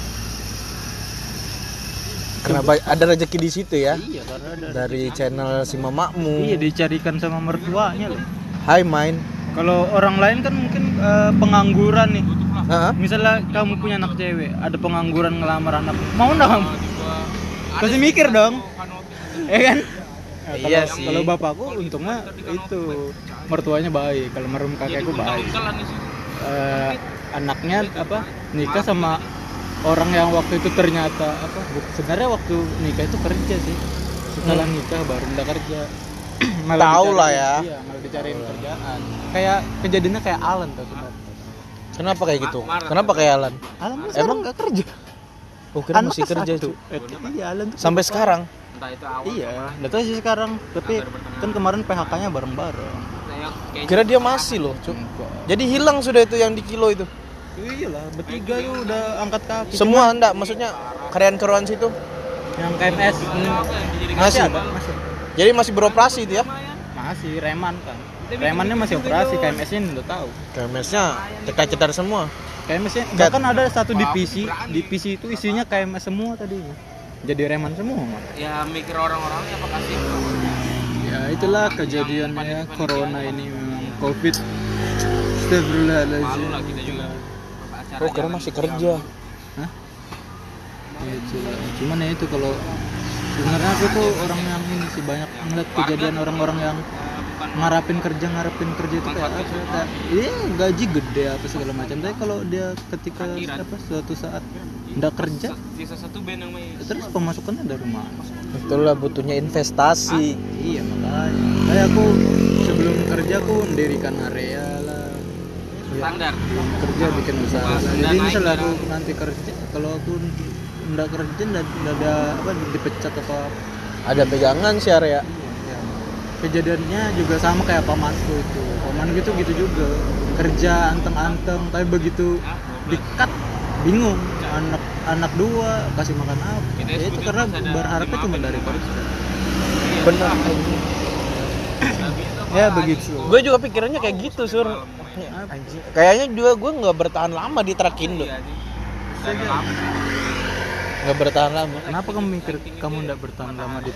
Kenapa ada rezeki di situ ya? iya karena ada Dari channel si mamakmu. iya dicarikan sama mertuanya loh Hai main. Kalau orang lain kan mungkin eh, pengangguran nih. Hah? misalnya kamu punya anak cewek ada pengangguran ngelamar anak mau nggak kamu pasti mikir dong. Ya kan? Nah, kalau, Iya sih. kalau bapakku untungnya itu. mertuanya baik kalau merem kakekku baik. Eh, anaknya apa nikah sama orang yang waktu itu ternyata apa sebenarnya waktu nikah itu kerja sih. Setelah nikah baru udah kerja. Hmm. Tahu lah ya. iya malah dicariin kerjaan kayak kejadiannya kayak Alan tuh sebenarnya Kenapa kayak gitu? Kenapa kayak Alan? Alan Emang? nggak kerja Oh, kira masih kerja cu. Eh, iya Alan tuh Sampai sekarang. Entah itu awal. iya nggak tahu sih sekarang tapi kan kemarin PHK-nya bareng-bareng Saya kayak Kira dia masih loh, cu. Enggak. Jadi hilang sudah itu yang di kilo itu. iya lah bertiga yuk udah angkat kaki Semua enggak, maksudnya karyawan-karyawan situ yang KMS masih. ada masih Jadi masih beroperasi itu ya? masih reman kan remannya masih operasi KMS nya udah tahu. KMS-nya cetar-cetar semua. KMS nya bahkan ada satu divisi divisi itu isinya KMS semua tadinya jadi reman semua ya mikir orang-orang apa kasih? Ya itulah kejadiannya corona ini memang. Covid. Astagfirullahaladzim. Malu lah kita juga. Acara Oh, kira masih kerja. Hah? Ya, itulah. cuman ya itu kalau sebenarnya aku tuh orang yang ini sih banyak ngeliat kejadian orang-orang yang ngarapin kerja ngarapin kerja itu kayak apa? Kayak iya gaji gede apa segala macam. Tapi kalau dia ketika apa suatu saat nggak kerja? Sisa satu band yang main. Terus pemasukannya dari mana Itulah butuhnya investasi. iya makanya. Kayak aku sebelum kerja aku mendirikan area lah. Standar. Kerja bikin usaha. Jadi misalnya aku nanti kerja kalau aku nggak kerja nggak ada apa dipecat atau apa? Ada pegangan sih area. Ya. kejadiannya juga sama kayak pamanku itu. Paman gitu gitu juga. Kerja anteng-anteng tapi begitu dikat bingung. Anak anak dua kasih makan apa? Ya itu karena berharapnya cuma dari kerja Bener. ya begitu. Gue juga pikirannya kayak gitu, Sur. Kayaknya juga gue nggak bertahan lama di Trakindo. Nggak bertahan lama. kenapa kamu mikir kamu nggak bertahan lama di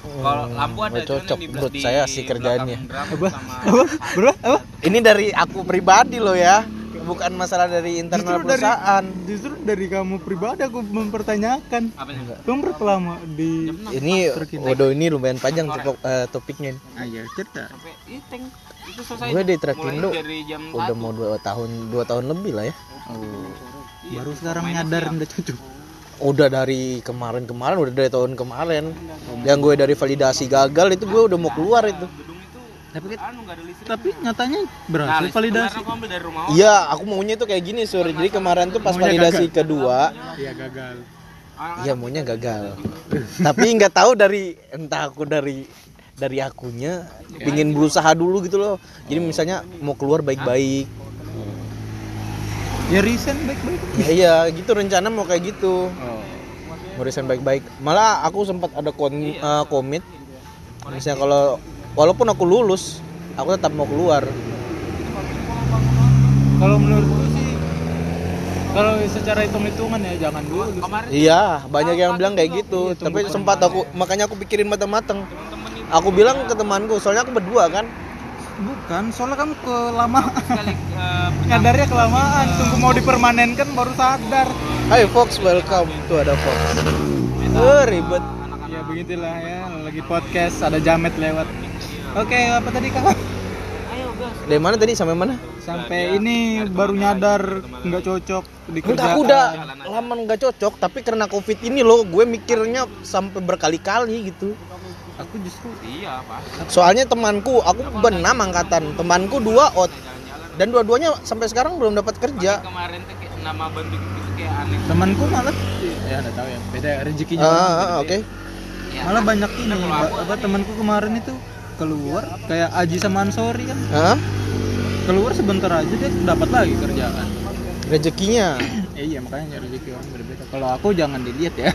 Kalau lampu ada cocok yang di- menurut di saya sih kerjaannya. Apa? sama Apa? Bro, apa? Ini dari aku pribadi loh ya, bukan masalah dari internal Justru dari perusahaan. justru dari kamu pribadi aku mempertanyakan. apa nih? Kamu berapa lama di Ini, waduh ini lumayan panjang topik, eh, topiknya. Ah, iya, cerita. Gue di Trakindo dari jam udah 1. mau dua tahun, dua tahun lebih lah ya. Oh. Baru sekarang nyadar udah cocok. Udah dari kemarin-kemarin, udah dari tahun kemarin. Yang gue dari validasi gagal itu gue udah mau keluar itu. Tapi Anu enggak ada listrik. tapi nyatanya Nah, berhasil listrik validasi. Iya, aku maunya tuh kayak gini, Sur. Jadi kemarin tuh pas Maunya validasi gagal. kedua, Iya gagal. Iya maunya gagal. Tapi nggak tahu dari entah aku dari dari akunya pingin berusaha dulu gitu loh. Jadi misalnya mau keluar baik-baik. Ya resign baik-baik. Ya, iya gitu rencana mau kayak gitu. Oh. Mau resign baik-baik. Malah aku sempat ada kon eh, komit. Misalnya kalau walaupun aku lulus, aku tetap mau keluar. Kalau menurutku sih kalau secara hitung-hitungan ya jangan dulu. Iya, banyak yang bilang kayak gitu. Tapi sempat aku makanya aku pikirin matang-matang. Aku bilang ke temanku, soalnya aku berdua kan. Bukan, soalnya kamu kelamaan. Sekali eh, Nyadarnya kelamaan, tunggu mau dipermanenkan baru sadar. Hai Fox, welcome. Tuh ada Fox. Eh, ribet. Ya begitulah ya, lagi podcast ada jamet lewat. Oke, apa tadi kamu? Dari mana tadi sampai mana? Sampai ini baru nyadar nggak cocok di Enggak, kerjaan. aku udah lama nggak cocok, tapi karena covid ini loh, gue mikirnya sampai berkali-kali gitu. Aku justru Iya, Pak. Soalnya temanku, aku benam angkatan, temanku dua out, dan dua-duanya sampai sekarang belum dapat kerja. Kemarin tuh kayak nama band gitu kayak aneh. temanku malah ya nggak tahu ya beda rezekinya. Ah, ah, beda-beda. oke. Malah banyak ini apa temanku kemarin itu keluar kayak Aji sama Ansori kan Hah? keluar sebentar aja dia dapat lagi kerjaan. Rezekinya. Eh, iya makanya rezeki orang berbeda. Kalau aku jangan dilihat ya.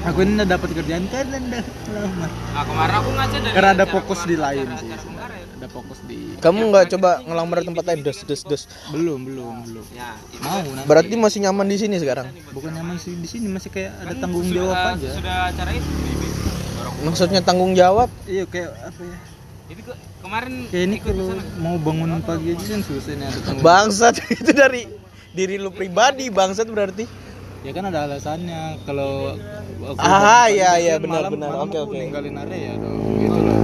Aku ini udah dapat kerjaan karena udah lama. Nah, kemarin aku ngaca dari Karena ada fokus di lain acara- sih. acara. Ada fokus di Kamu nggak coba ngelamar di tempat lain, dos, dos, dos. belum belum belum. Ya, itu Mau nanti. Berarti masih nyaman di sini sekarang. bukan nyaman sih di sini masih kayak ada tanggung sudah- jawab aja. Sudah acara itu. Maksudnya tanggung jawab? Iya kayak apa ya? Jadi ke- kemarin Kayak ini ikut kalau mau bangun pagi aja kan susah nih ada tanggung Bangsat itu dari diri lu pribadi bangsat berarti. Ya kan ada alasannya kalau Ah, pagi iya, iya, malam- benar, benar. malam Oke, oke. Ninggalin area dong gitu loh.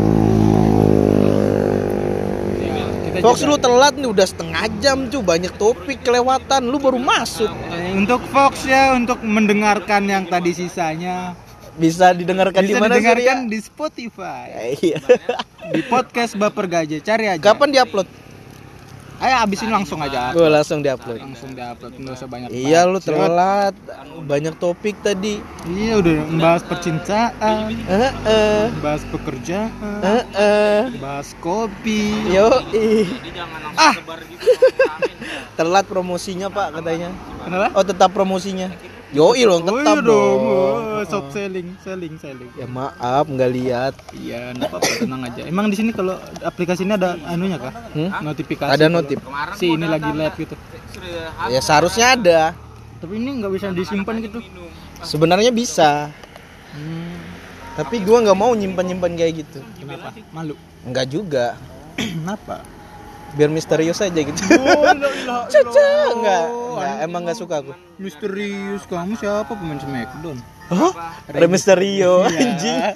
Ya, kita Fox juga- lu telat nih udah setengah jam cuy banyak topik kelewatan lu baru masuk Eh, untuk Fox ya untuk mendengarkan yang tadi sisanya bisa didengarkan di mana didengarkan Surya? di Spotify Iya. di podcast Baper Gajah cari aja Kapan diupload? Ayo abis ini langsung aja Gue langsung diupload. langsung diupload nggak usah banyak Iya lu telat banyak topik tadi. iya udah membahas percintaan Eh eh bahas pekerjaan eh eh. bahas kopi Yo ih. Jadi jangan langsung sebar gitu. Telat promosinya Pak katanya. kenapa Oh tetap promosinya. Yoi loh oh tetap iya dong dong. oh, soft selling selling selling Ya maaf nggak lihat. iya nggak apa-apa tenang aja emang di sini kalau aplikasi ini ada anunya kah Hmm? notifikasi Ada notif. Si ini lagi live gitu Ya seharusnya ada. tapi ini nggak bisa disimpan gitu. Sebenarnya bisa. hmm, Tapi gua nggak mau nyimpan-nyimpan kayak gitu. kenapa malu Enggak juga. kenapa Biar misterius aja gitu. oh Caca, enggak, enggak, emang enggak suka aku. misterius kamu siapa pemain Smackdown Hah? Ada Misterio Iya. anjing.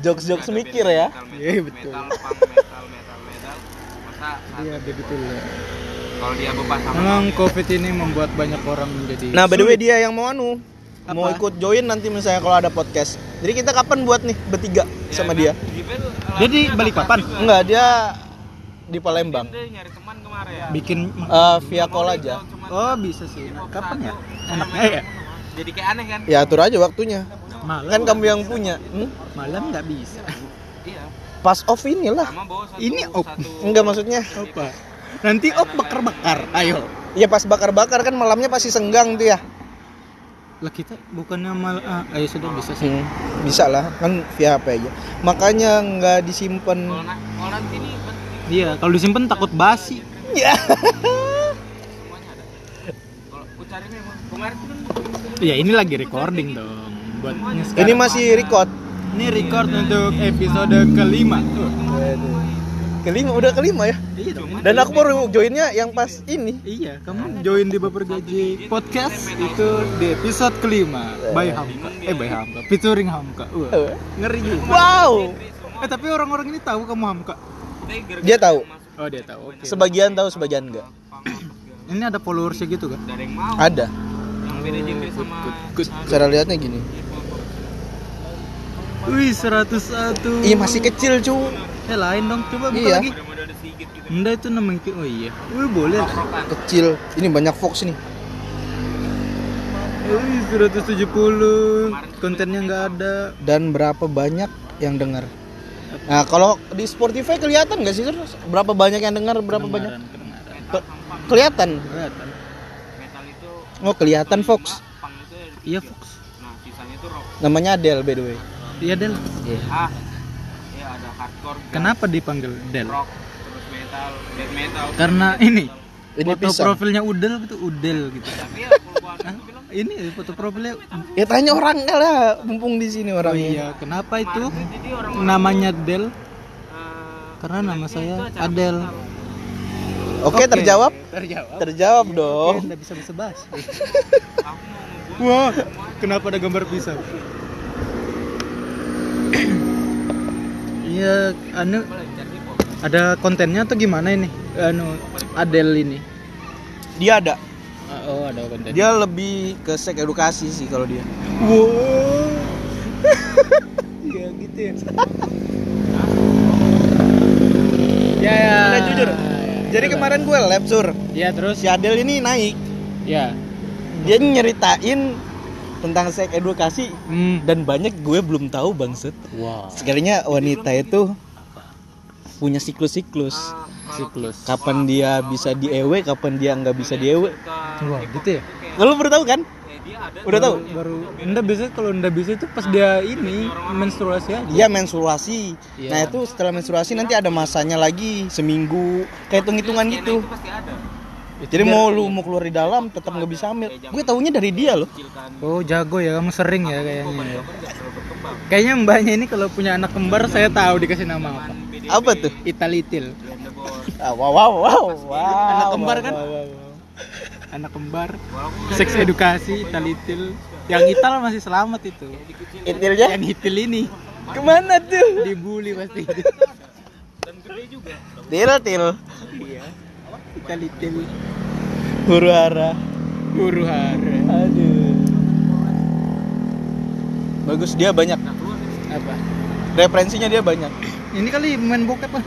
Jokes-jokes mikir ya. Iya, betul. Metal, metal, metal, metal. Masa iya begitu lah kalau dia bebas sama memang covid ini membuat banyak orang menjadi Nah, by the way dia yang mau anu mau Apa? ikut join nanti misalnya kalau ada podcast. Jadi kita kapan buat nih bertiga sama dia? Gibel, dia di Balikpapan Enggak, dia di Palembang. dia nyari teman kemarin ya. bikin Eh, via call aja. oh bisa sih kapan ya enaknya ya Jadi kayak aneh kan? Ya atur aja waktunya. malam Kan kamu yang punya. Hmm? malam nggak bisa Iya. Pas off inilah. Sama Ini satu Enggak maksudnya. apa nanti op bakar bakar ayo Ya pas bakar-bakar kan malamnya pasti senggang tuh ya. Lah kita bukannya mal ah, ayo sudah bisa sih Hmm, bisa lah kan via HP aja. Makanya nggak disimpan. kalau, na- kalau nanti nih iya kalau disimpan takut basi Ya. kan ya ini lagi recording dong buat Ini masih record. Ini record untuk episode kelima. Kelima udah kelima ya. Iya Dan aku baru joinnya yang pas ini. Iya, kamu join di Baper Gaji Podcast itu di episode kelima by Hamka. Eh by Hamka, featuring Hamka. Wah, Eh. ngeri juga. Wow. Eh tapi orang-orang ini tahu kamu Hamka. Dia tahu. Oh dia tahu. Oke. Sebagian tahu, sebagian enggak. Ini ada followersnya gitu kan? Ada yang mau. Ada. Yang beda genre sama Good. Cara lihatnya gini. Wih, 101. Ih masih kecil cu. Eh lain dong, coba buka Iya. lagi. udah ada sedikit gitu. Enggak itu namanya oh iya. Wih, boleh. Kecil. Ini banyak Fox nih. Wih, 170. Kontennya nggak ada. Dan berapa banyak yang dengar? Nah kalau di Spotify kelihatan nggak sih Sur? Berapa banyak yang dengar? Berapa banyak? Kedengaran, kedengaran. Ke- kelihatan. Kelihatan. Metal itu Oh kelihatan Fox. Iya, Fox. nah sisanya itu rock. Namanya Adele by the way. Iya, Del. Ah. Ya ada hardcore, Kenapa dipanggil Del? rock, metal, death metal. Karena ini Ini foto pisang. profilnya Udel gitu, Udel gitu. Tapi ya? Ini foto profilnya Ya tanya orang lah, mumpung di sini Oh orangnya. iya, kenapa itu orang namanya Del? eh, Karena nama saya Adel. Oke, terjawab? Terjawab. Terjawab dong. Oke, bisa bisa bahas. Wah, kenapa ada gambar pisau? Iya, anu ada kontennya atau gimana ini? Anu Adel ini. Dia ada. Oh, ada konten. Dia lebih ke sek edukasi sih kalau dia. Wow. ya gitu ya. ya ya. Nggak, jujur. Jadi kemarin gue lab sur. Ya terus Si Adel ini naik. ya. Dia nyeritain tentang sek edukasi Hmm. dan banyak gue belum tahu bangset. Wow. Sekalinya wanita itu punya siklus-siklus. Siklus. Kapan dia bisa diewe, kapan dia nggak bisa diewe. Wah, gitu ya. Lo baru tahu kan? Udah tahu? Baru enggak bisa kalau enggak bisa itu pas dia ini menstruasi aja. Iya menstruasi. Iya. Nah itu setelah menstruasi nanti ada masanya lagi seminggu kayak hitung-hitungan gitu. Jadi mau lu mau keluar di dalam tetap nggak bisa hamil. Gue taunya dari dia loh. Oh, jago ya kamu sering ya kayaknya. ya. Kayaknya mbaknya ini kalau punya anak kembar saya tahu dikasih nama apa. Apa tuh? Italitil. Ah, wow wow wow. wow Anak kembar kan? wow, wow, wow. Anak kembar. Seks edukasi Italitil. Yang Ital masih selamat itu. Itilnya Yang Itil ini ke mana tuh? dibully pasti. Til til. Iya. Italitil. Huru hara. Huru hara. Aduh. Bagus dia banyak. Apa? Referensinya dia banyak. Ini kali main bokep ah.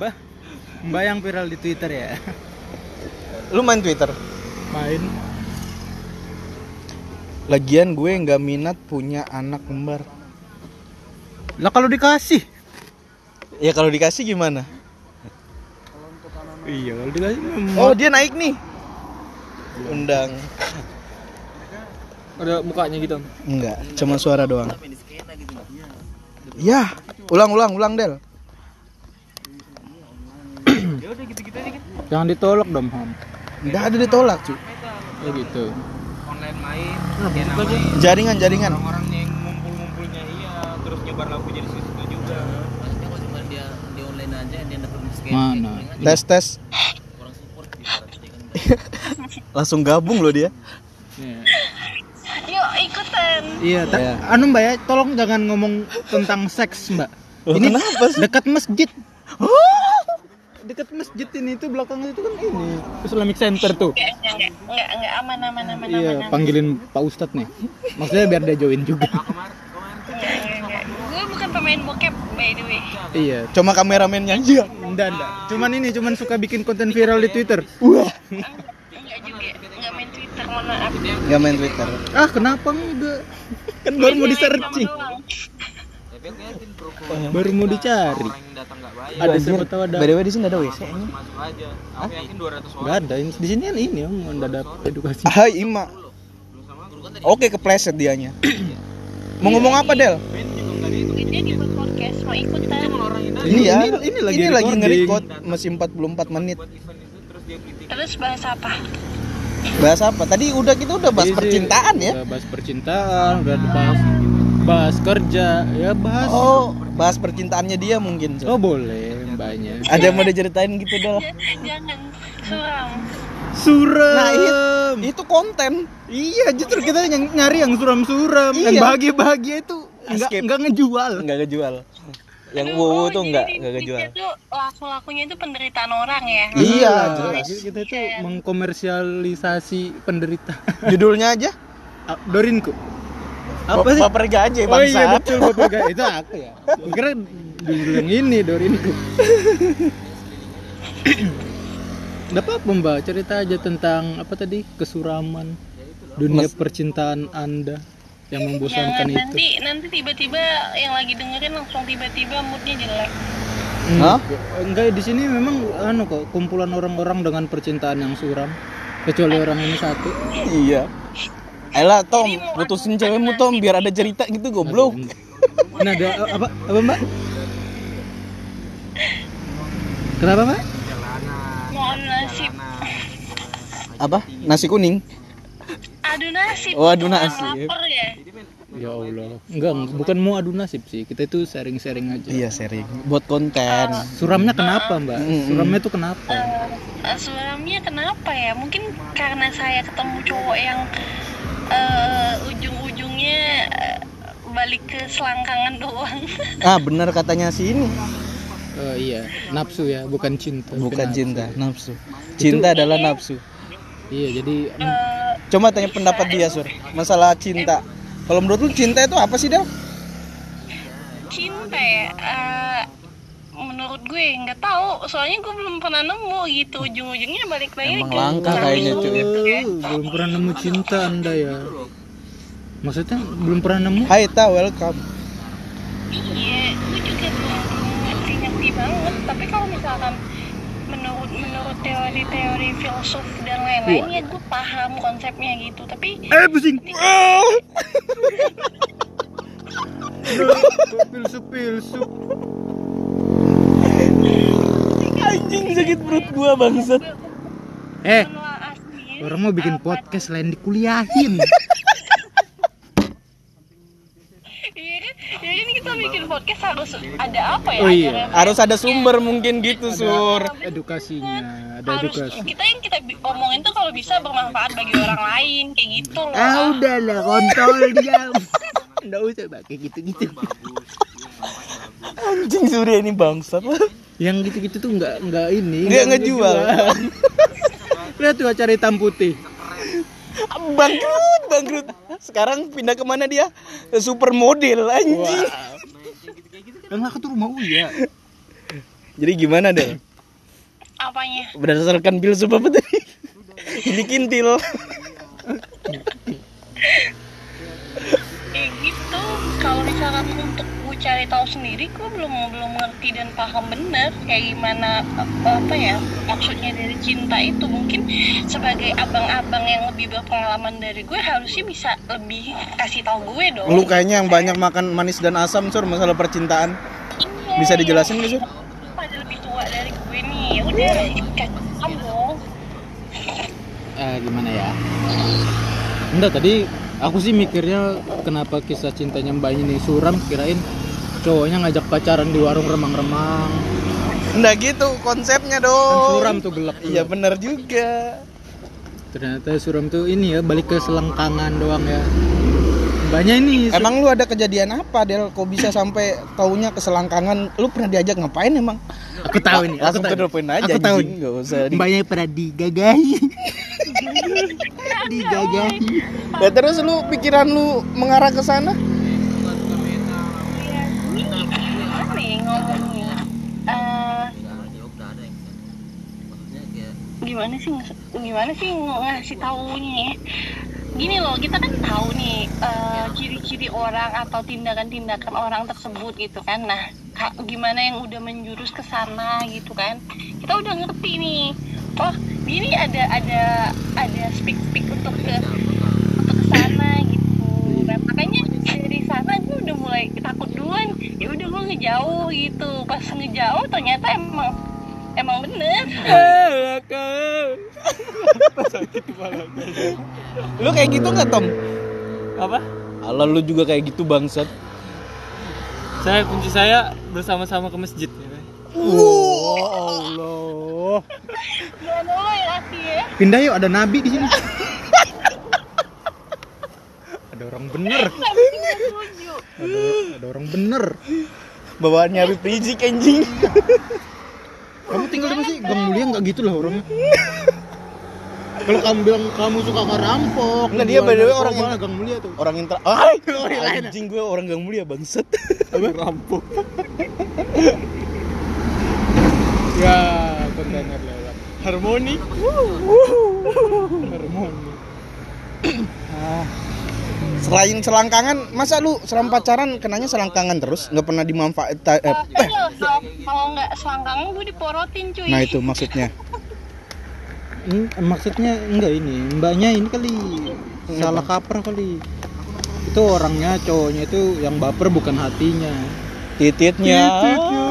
Mbak. Mbak yang viral di Twitter ya. Lu main Twitter? Main. Lagian gue nggak minat punya anak kembar. Lah kalau dikasih. Ya kalau dikasih gimana? Iya, kalau dikasih Oh dia naik nih. Undang. ada mukanya gitu. Enggak, cuma suara doang. Ya, ulang ulang ulang Del. Jangan ditolak dong, Ham. Enggak ada ditolak, cu. Ya gitu. online main Nah, namain Jaringan jaringan. orang-orang yang ngumpul-ngumpulnya iya terus nyebar lagu jadi situ juga Maksudnya kalau cuma dia di online aja dia dapat miskin. Mana? Tes tes. Kurang support gitu. kan. Langsung gabung loh dia. Iya. Yuk ikutan. Iya, ta- Iya. anu Mbak ya, tolong jangan ngomong tentang seks, Mbak. Loh, ini kenapa sih? dekat masjid. dekat masjid ini itu belakangnya itu kan ini Islamic Center tuh. Enggak, enggak, enggak, enggak aman, aman, aman, Iya, aman. panggilin Pak Ustadz nih. Maksudnya biar dia join juga. Enggak, enggak, enggak. Gue bukan pemain bokep, by the way. iya, Cuma kameramennya aja. enggak enggak. Cuman ini cuman suka bikin konten viral di Twitter. Wah. Enggak juga, enggak main Twitter, mohon maaf. Gak main Twitter. Ah, kenapa enggak? Kan baru mau di searching. tapi aku yakin pro Baru mau dicari. Ada siapa tahu ada. By the way di sini ada WC. aja aku yakin 200 orang Enggak ada. Ini- Di sini kan ini om mendadak edukasi. Hai Ima. Oke kepleset dianya. Mau ngomong apa Del? Dia di podcast, mau ikutan. Ini- Iya. ini- ini lagi lagi recording. nge-record masih 44 menit. Terus bahas apa? Bahas apa? Tadi udah kita udah bahas Iya percintaan ya. Udah bahas percintaan, udah bahas bahas kerja, ya bahas. Oh, bahas percintaannya dia mungkin. Sur. Oh, boleh, banyak. Ada yang mau diceritain gitu dah. Jangan suram. Suram. Nah, itu, itu konten. Iya, justru kita ny- nyari yang suram-suram, yang Iya. bahagia-bahagia itu enggak Escape. enggak ngejual. Enggak kejual. Yang Aduh, wow oh, tuh enggak di kejual. situ laku-lakunya itu penderitaan orang ya. Iya, jelas. jelas. Kita itu mengkomersialisasi penderita. Judulnya aja. Dorinku. Apa sih? Baper gaje Oh iya bangsa. betul Ga- itu aku ya. Kira dulu yang ini Dorinku. Gak apa-apa mbak, cerita aja tentang apa tadi kesuraman dunia percintaan anda yang Jangan membosankan itu. nanti nanti tiba-tiba yang lagi dengerin langsung tiba-tiba moodnya jelek. Hah? Enggak di sini memang anu kok kumpulan orang-orang dengan percintaan yang suram. Kecuali orang ini satu. Iya. Ayolah Tom, putusin cewekmu Tom biar ada cerita gitu goblok. Nah, ada apa apa mbak? Kenapa mbak? Mohon nasib. Apa? Nasi kuning. Adu nasib. Oh, adu Jangan nasib. Lapar ya. Ya Allah. Enggak, bukan mau adu nasib sih. Kita itu sharing-sharing aja. Iya, sharing. Buat konten. Suramnya kenapa, Mbak? Suramnya itu kenapa? Eh, suramnya kenapa ya? Mungkin karena saya ketemu cowok yang eh, ujung-ujungnya balik ke selangkangan doang. Ah, benar katanya si ini. Oh iya, nafsu ya, bukan cinta. Bukan nafsu. cinta, nafsu. Cinta adalah nafsu. Iya, jadi Eh, Coba tanya pendapat dia, Sur. Masalah cinta. Kalau menurut lu cinta itu apa sih, Del? cinta ya eh, menurut gue nggak tahu soalnya gue belum pernah nemu gitu ujung-ujungnya balik lagi Emang langka kayaknya, cuy. Oh, belum pernah nemu cinta Anda ya. Maksudnya belum pernah nemu? Hai, Ta, welcome. iya gue juga belum belum ngerti-ngerti banget tapi kalau misalkan menurut menurut teori-teori filsuf dan lain-lain ya gue paham konsepnya gitu tapi Eh, pusing. Pilsup, pilsup. Anjing sakit perut gua, bangsat. Eh, orang mau bikin podcast lain dikuliahin. iya kan ya ini kita bikin podcast harus ada apa ya Oh iya. Harus ada sumber mungkin gitu, Sur. Edukasinya, ada harus edukasi. kita yang kita omongin tuh kalau bisa bermanfaat bagi orang lain kayak gitu loh Ah, udah lah, kontol diam. Nggak usah pakai gitu-gitu. Anjing Surya ini bangsat. Yang gitu-gitu tuh nggak nggak ini. Nggak ngejual. Lihat tuh acara hitam putih. Bangkrut, bangkrut. Sekarang pindah ke mana dia? Ke supermodel, anjing. Yang aku tuh rumah Uya. Jadi gimana, Del? apanya Berdasarkan bil apa tadi? Ini kintil. kayak gitu kalau misalkan untuk cari tahu sendiri gue belum belum ngerti dan paham bener kayak gimana apa, apa ya maksudnya dari cinta itu mungkin sebagai abang-abang yang lebih berpengalaman dari gue harusnya bisa lebih kasih tahu gue dong Lu kayaknya yang banyak makan manis dan asam, Sur, masalah percintaan. Iya, Bisa dijelasin nggak, Sur? lu pada lebih tua dari gue nih ya udah kasih dong Eh gimana ya? Enggak tadi aku sih mikirnya kenapa kisah cintanya Mbak ini suram kirain cowoknya ngajak pacaran di warung remang-remang. Enggak gitu konsepnya Kan dong. suram tuh gelap. Iya bener juga. Ternyata suram tuh ini ya balik ke selengkangan doang ya. Mbaknya ini Emang lu ada kejadian apa, Del? Kok bisa sampai taunya keselangkangan? Lu pernah diajak ngapain emang? aku tahu ini. Aku tahu. aja, Aku tahu. Nggak usah di- Mbaknya pernah digagahi. digagahi. Ya terus lu pikiran lu mengarah ke sana? Gimana sih gimana sih ng- ngasih taunya ya? Gini loh kita kan tahu nih eh, ciri-ciri orang atau tindakan-tindakan orang tersebut gitu kan. Nah gimana yang udah menjurus ke sana gitu kan. Kita udah ngerti nih. Oh ini ada ada ada speak speak untuk ke untuk ke sana gitu. Nah, makanya dari sana gue udah mulai takut duluan. Ya udah gue ngejauh gitu. Pas ngejauh ternyata emang emang bener lu kayak gitu nggak Tom Apa? Alah lu juga kayak gitu bangsat Saya kunci saya bersama-sama ke masjid. ya. Wow, Allah. Ya ya. Pindah yuk, ada nabi di sini. ada orang bener. Ada, ada orang bener. bawaannya Habib Rizik anjing Kamu tinggal di mana sih? Gang Mulia nggak gitu lah orangnya. Kalau kamu bilang kamu suka ngerampok, Enggak, dia by the way orang yang yang- Gang Mulia tuh. orang intra ah anjing gue orang gang mulia bangsat Rampok. ya, kontainer lewat. harmoni Harmoni. selain selangkangan masa lu selam pacaran kenanya selangkangan terus? Nggak pernah dimanfaatkan eh, Tapi loh, kalau kalau nggak selangkangan gue diporotin cuy. nah itu maksudnya. Hmm, maksudnya enggak ini. Mbaknya ini kali salah kaper kali. Itu orangnya cowoknya itu yang baper bukan hatinya. Tititnya. Kalau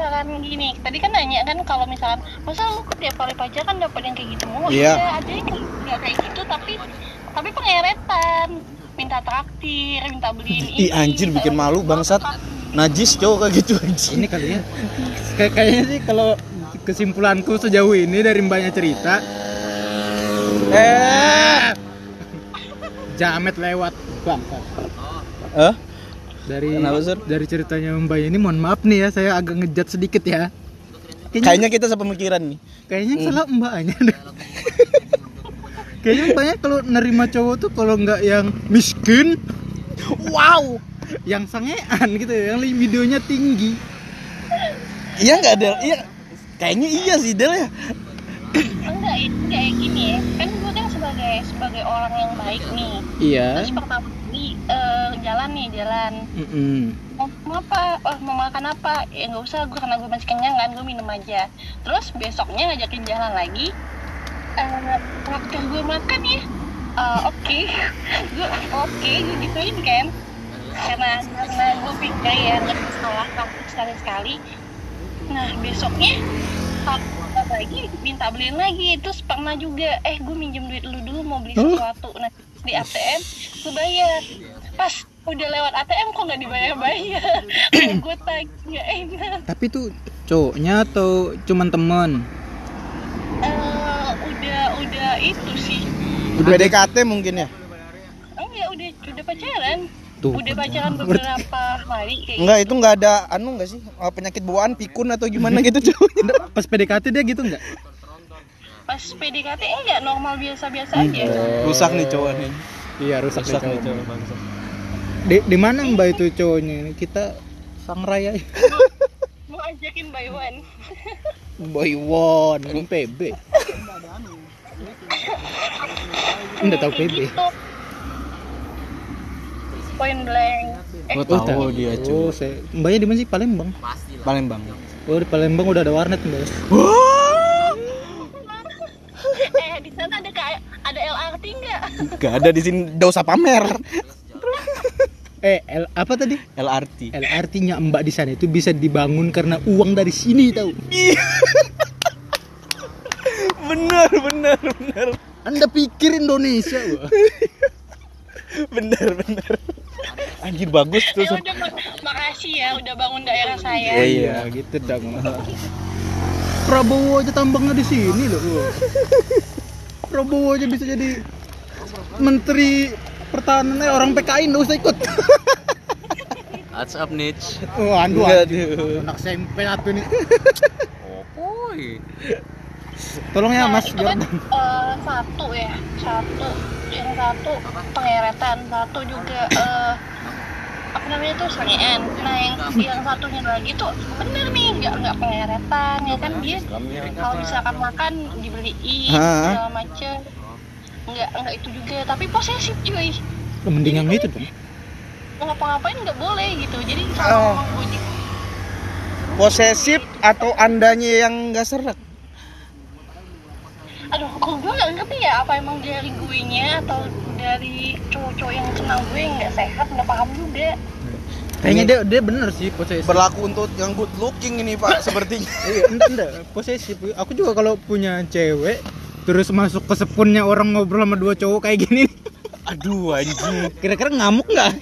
misalkan gini, tadi kan nanya kan kalau misalkan masa lu tiap kali pacaran dapat yang kayak gitu mulu? Iya. Iya, ada yang kayak- nggak kayak gitu tapi tapi pengeretan minta traktir, minta beliin ini. ih anjir bikin malu bangsat najis cowok kayak gitu anjing ini kali ya Kayak- kayaknya sih kalau kesimpulanku sejauh ini dari mbaknya cerita eh jamet lewat bangsat eh dari Kenapa, Sur? dari ceritanya mbaknya ini mohon maaf nih ya saya agak ngejat sedikit ya. Kayaknya kayaknya kita sepemikiran nih. Kayaknya yang salah mbaknya kayaknya mbaknya kalau nerima cowok tuh kalau nggak yang miskin wow. yang sangean gitu ya, yang libidonya tinggi. Iya nggak ada iya. Kayaknya iya sih Del ya. Enggak, itu kayak gini ya. Kan gue kan sebagai sebagai orang yang baik nih. iya. Terus pertama kali eh, jalan nih, jalan. Mm-mm. mau, mau apa? Oh, mau makan apa? Ya nggak usah gue karena gue masih kenyang kan gue minum aja. Terus besoknya ngajakin jalan lagi. Eh waktu gue makan ya eh, oke. Gue oke gue gituin kan. Karena karena gue pikir ya nggak salah kamu sekali sekali. Nah besoknya lagi minta beliin lagi. Terus pernah juga eh gue minjem duit lu dulu mau beli sesuatu. Nah di ATM gue bayar. Pas udah lewat ATM kok nggak dibayar bayar gue tagih nggak enak tapi tuh cowoknya atau cuman teman Eh, udah udah itu sih. Udah DKT mungkin ya? Enggak udah udah pacaran Tuh, udah pacaran beberapa hari kayak enggak itu nggak ada anu nggak sih eh, penyakit bawaan pikun atau gimana gitu cowoknya Nggak, pas PDKT dia gitu nggak pas PDKT enggak normal biasa-biasa aja. Rusak nih cowok nih. Iya rusak, rusak nih cowok. bangsa. Di, di mana mbak itu cowoknya kita sang raya mau ajakin by one boy one kan PB Nggak tahu PB. gitu. Point blank. Eh. Gua tahu. dia cuy. Oh saya mbaknya di mana sih? Palembang? Palembang. Oh di Palembang udah ada warnet mbak. Eh di sana ada kayak ada LRT enggak Gak ada di sini, gak usah pamer. eh L, apa tadi? LRT. LRT-nya mbak di sana itu bisa dibangun karena uang dari sini tahu bener, bener, bener, anda pikir Indonesia bener, bener. Anjir bagus tuh. ya udah mak- makasih ya udah bangun daerah saya Oh, iya. gitu dong Prabowo aja tambangnya di sini loh. Prabowo aja bisa jadi menteri pertahanan eh, orang PKI nggak usah ikut What's up, Nich? oh aduh aduh. anak SMP satu nih Opoy. Tolong ya Nah, mas itu kan eh, satu ya satu yang satu pengeretan satu juga eh, apa namanya tuh sangean nah yang yang satunya lagi tuh bener nih nggak nggak pengeretan ya kan? Dia kalau misalkan makan dibeliin segala macem. Nggak nggak itu juga tapi posesif cuy. Mending yang itu dong mau ngapa-ngapain nggak boleh gitu. Jadi Oh. kalau gue Posesif atau andanya yang gak serak? Aduh kok gue nggak ngerti ya apa emang dari gue nya atau dari cowok-cowok yang kenal gue yang nggak sehat nggak paham juga. Kayaknya dia dia bener sih posesif. Berlaku untuk yang good looking ini Pak sepertinya. iya enggak enggak. Posesif. Aku juga kalau punya cewek terus masuk ke sepunnya orang ngobrol sama dua cowok kayak gini Aduh anjing. kira-kira ngamuk nggak?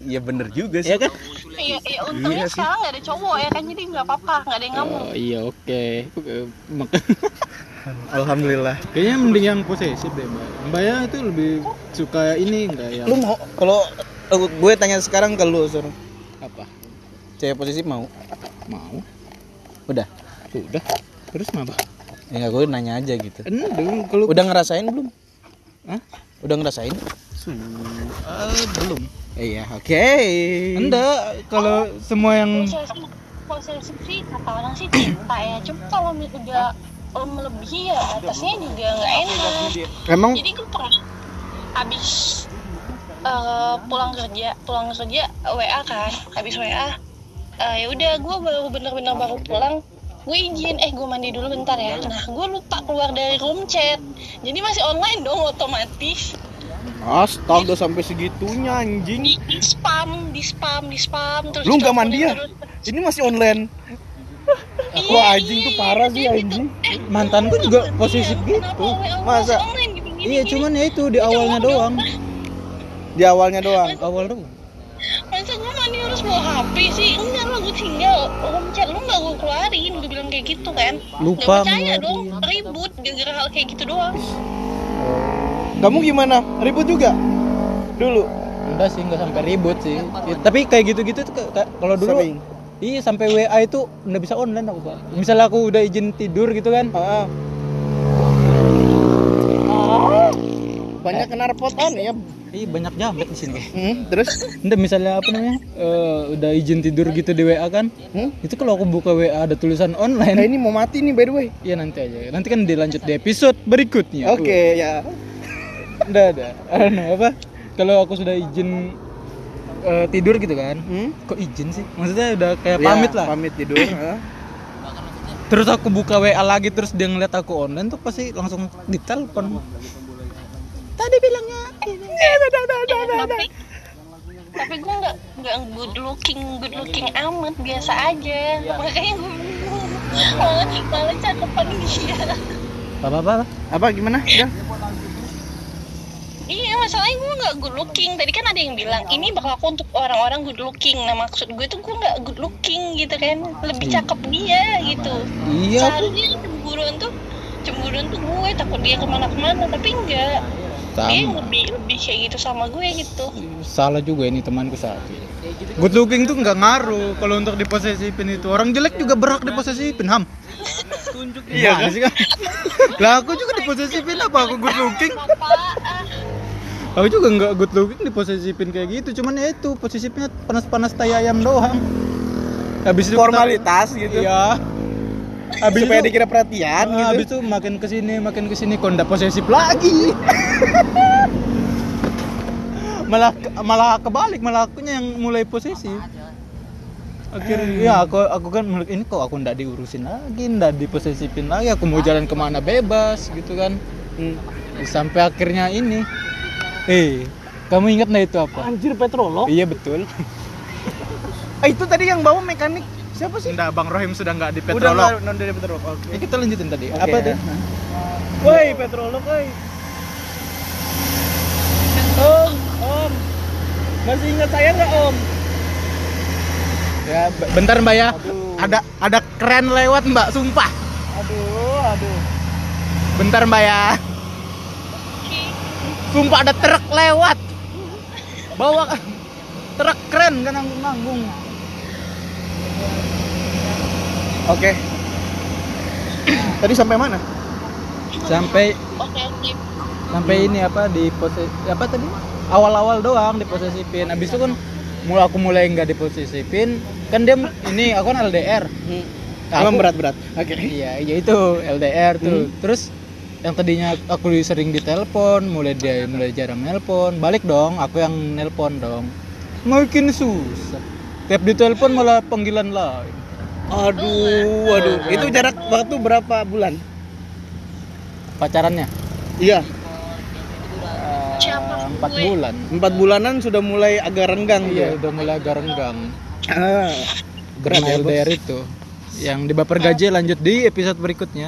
Iya bener juga sih. ya kan? Iya, iya untungnya sekarang nggak ada cowok ya kan? Jadi nggak apa-apa, nggak ada yang ngamuk. oh iya oke. Eh, mak- Alhamdulillah. kayaknya mending yang posesif deh mbak mbak ya itu lebih suka ini enggak ya Lu mau kalau eh, gue tanya sekarang ke lu, Sur. apa Cewek posesif mau? mau Udah. udah terus apa Ya enggak gue nanya aja gitu. enggak kalau Udah ngerasain belum? Hah? Udah ngerasain? Eh, belum Iya, oke. enggak kalau semua yang Posesif, sih kata orang sih cinta ya. Cuma kalau udah oh, melebihi ya batasnya juga nggak enak. Emang Jadi gue pernah habis eh, pulang kerja, pulang kerja WA kan, habis WA. eh, ya udah gue baru bener-bener baru pulang gue izin eh gue mandi dulu bentar ya nah gue lupa keluar dari room chat jadi masih online dong otomatis astaga sampai segitunya anjing. di, di spam di spam di spam terus Lu nggak mandi ya? terus. Ini masih online. Iya, Wah, anjing iya, tuh parah iya, sih, gitu. anjing. Eh, mantanku juga iya, posesif kenapa gitu Masa? iya cuman ya itu di awalnya doang Di awalnya doang. awal doang masa gue mandi harus bawa HP sih enggak lah gue tinggal room chat lu nggak gue keluarin gue bilang kayak gitu kan Lupa Nggak percaya dong ribut gara-gara hal kayak gitu doang Kamu gimana? Ribut juga? Dulu. enggak sih enggak sampai ribut sih Ya, tapi kayak gitu-gitu tuh kalau dulu Sering. Iya sampai WA itu nggak bisa online aku pak misalnya aku udah izin tidur gitu kan Ah. Banyak kenarpotan ya. iya banyak jamet di sini Hmm, terus? Nggak misalnya apa namanya eh, udah izin tidur gitu di WA kan Hmm? itu kalau aku buka WA ada tulisan Nah, online ini mau mati nih by the way. Iya nanti aja nanti kan dilanjut di episode berikutnya Oke, ya. udah ada apa kalau aku sudah izin eh, tidur gitu kan Hmm? kok izin sih maksudnya udah kayak Ya, pamit lah Pamit tidur. ah. terus aku buka WA lagi terus dia ngeliat aku online tuh pasti langsung ditelepon tadi bilangnya ini Eh, tapi tapi gue nggak nggak good looking good looking amat biasa aja makanya gue malah cakepan dia apa apa Apa gimana? Udah. Iya masalahnya gue nggak good looking. Tadi kan ada yang bilang ini berlaku untuk orang-orang good looking. Nah maksud gue tuh gue nggak good looking gitu kan. Lebih cakep dia gitu. Iya. Aku Seharusnya cemburuan tuh Cemburuan tuh gue. Takut dia ke mana-kemana. Tapi enggak Dia sama lebih lebih kayak gitu sama gue gitu. Salah juga ini temanku satu good looking tuh nggak ngaruh kalau untuk diposesifin itu. Orang jelek juga berhak diposesifin ham. Tunjuk iya sih kan lah aku juga diposesifin apa aku good looking? Aku juga nggak good looking diposesifin kayak gitu. Cuman ya itu posesifnya panas-panas tai ayam doang. Habis itu kita- Formalitas gitu. iya. Habis Supaya itu dikira perhatian Ah, gitu. habis itu makin ke sini makin ke sini kok ndak posesif lagi malah malah kebalik malah akunya yang mulai posesif akhirnya ya aku aku kan mulai ini kok aku ndak diurusin lagi ndak diposesifin lagi aku mau jalan ke mana bebas gitu kan Hmm. sampai akhirnya ini eh kamu ingat nggak itu apa Anjir petrolog. iya betul Eh, itu tadi yang bawa mekanik siapa sih? Nggak, Bang Rohim sudah nggak di Udah nggak- non dari petrolog. Oke. Ya, kita lanjutin tadi. Oke. Apa tuh? Woi, petrolog, woi. Om. Masih ingat saya nggak Om? Ya, bentar Mbak ya. Aduh. Ada ada keren lewat Mbak, sumpah. Aduh, aduh. Bentar Mbak ya. Sumpah ada truk lewat. Bawa truk keren kan nanggung-nanggung. Oke. Tadi sampai mana? Sampai Oke oke sampai ini apa di poses apa tadi? Awal-awal doang diposesifin. Habis itu kan mulai aku mulai nggak diposesifin, kan dia ini aku kan LDR. Hmm. Aku- berat-berat. Oke. Iya, ya itu LDR tuh. Terus yang tadinya aku sering ditelepon, mulai dia mulai jarang nelpon, balik dong, aku yang nelpon dong. Makin susah. Tiap ditelepon malah panggilan lain. Aduh, aduh. Itu jarak waktu berapa bulan? Pacarannya. Iya. Empat bulan. Empat bulanan sudah mulai agak renggang Iya, dia. udah mulai agak renggang. Ah, berat ya, Bos. LDR itu. Yang di baper gaji lanjut di episode berikutnya.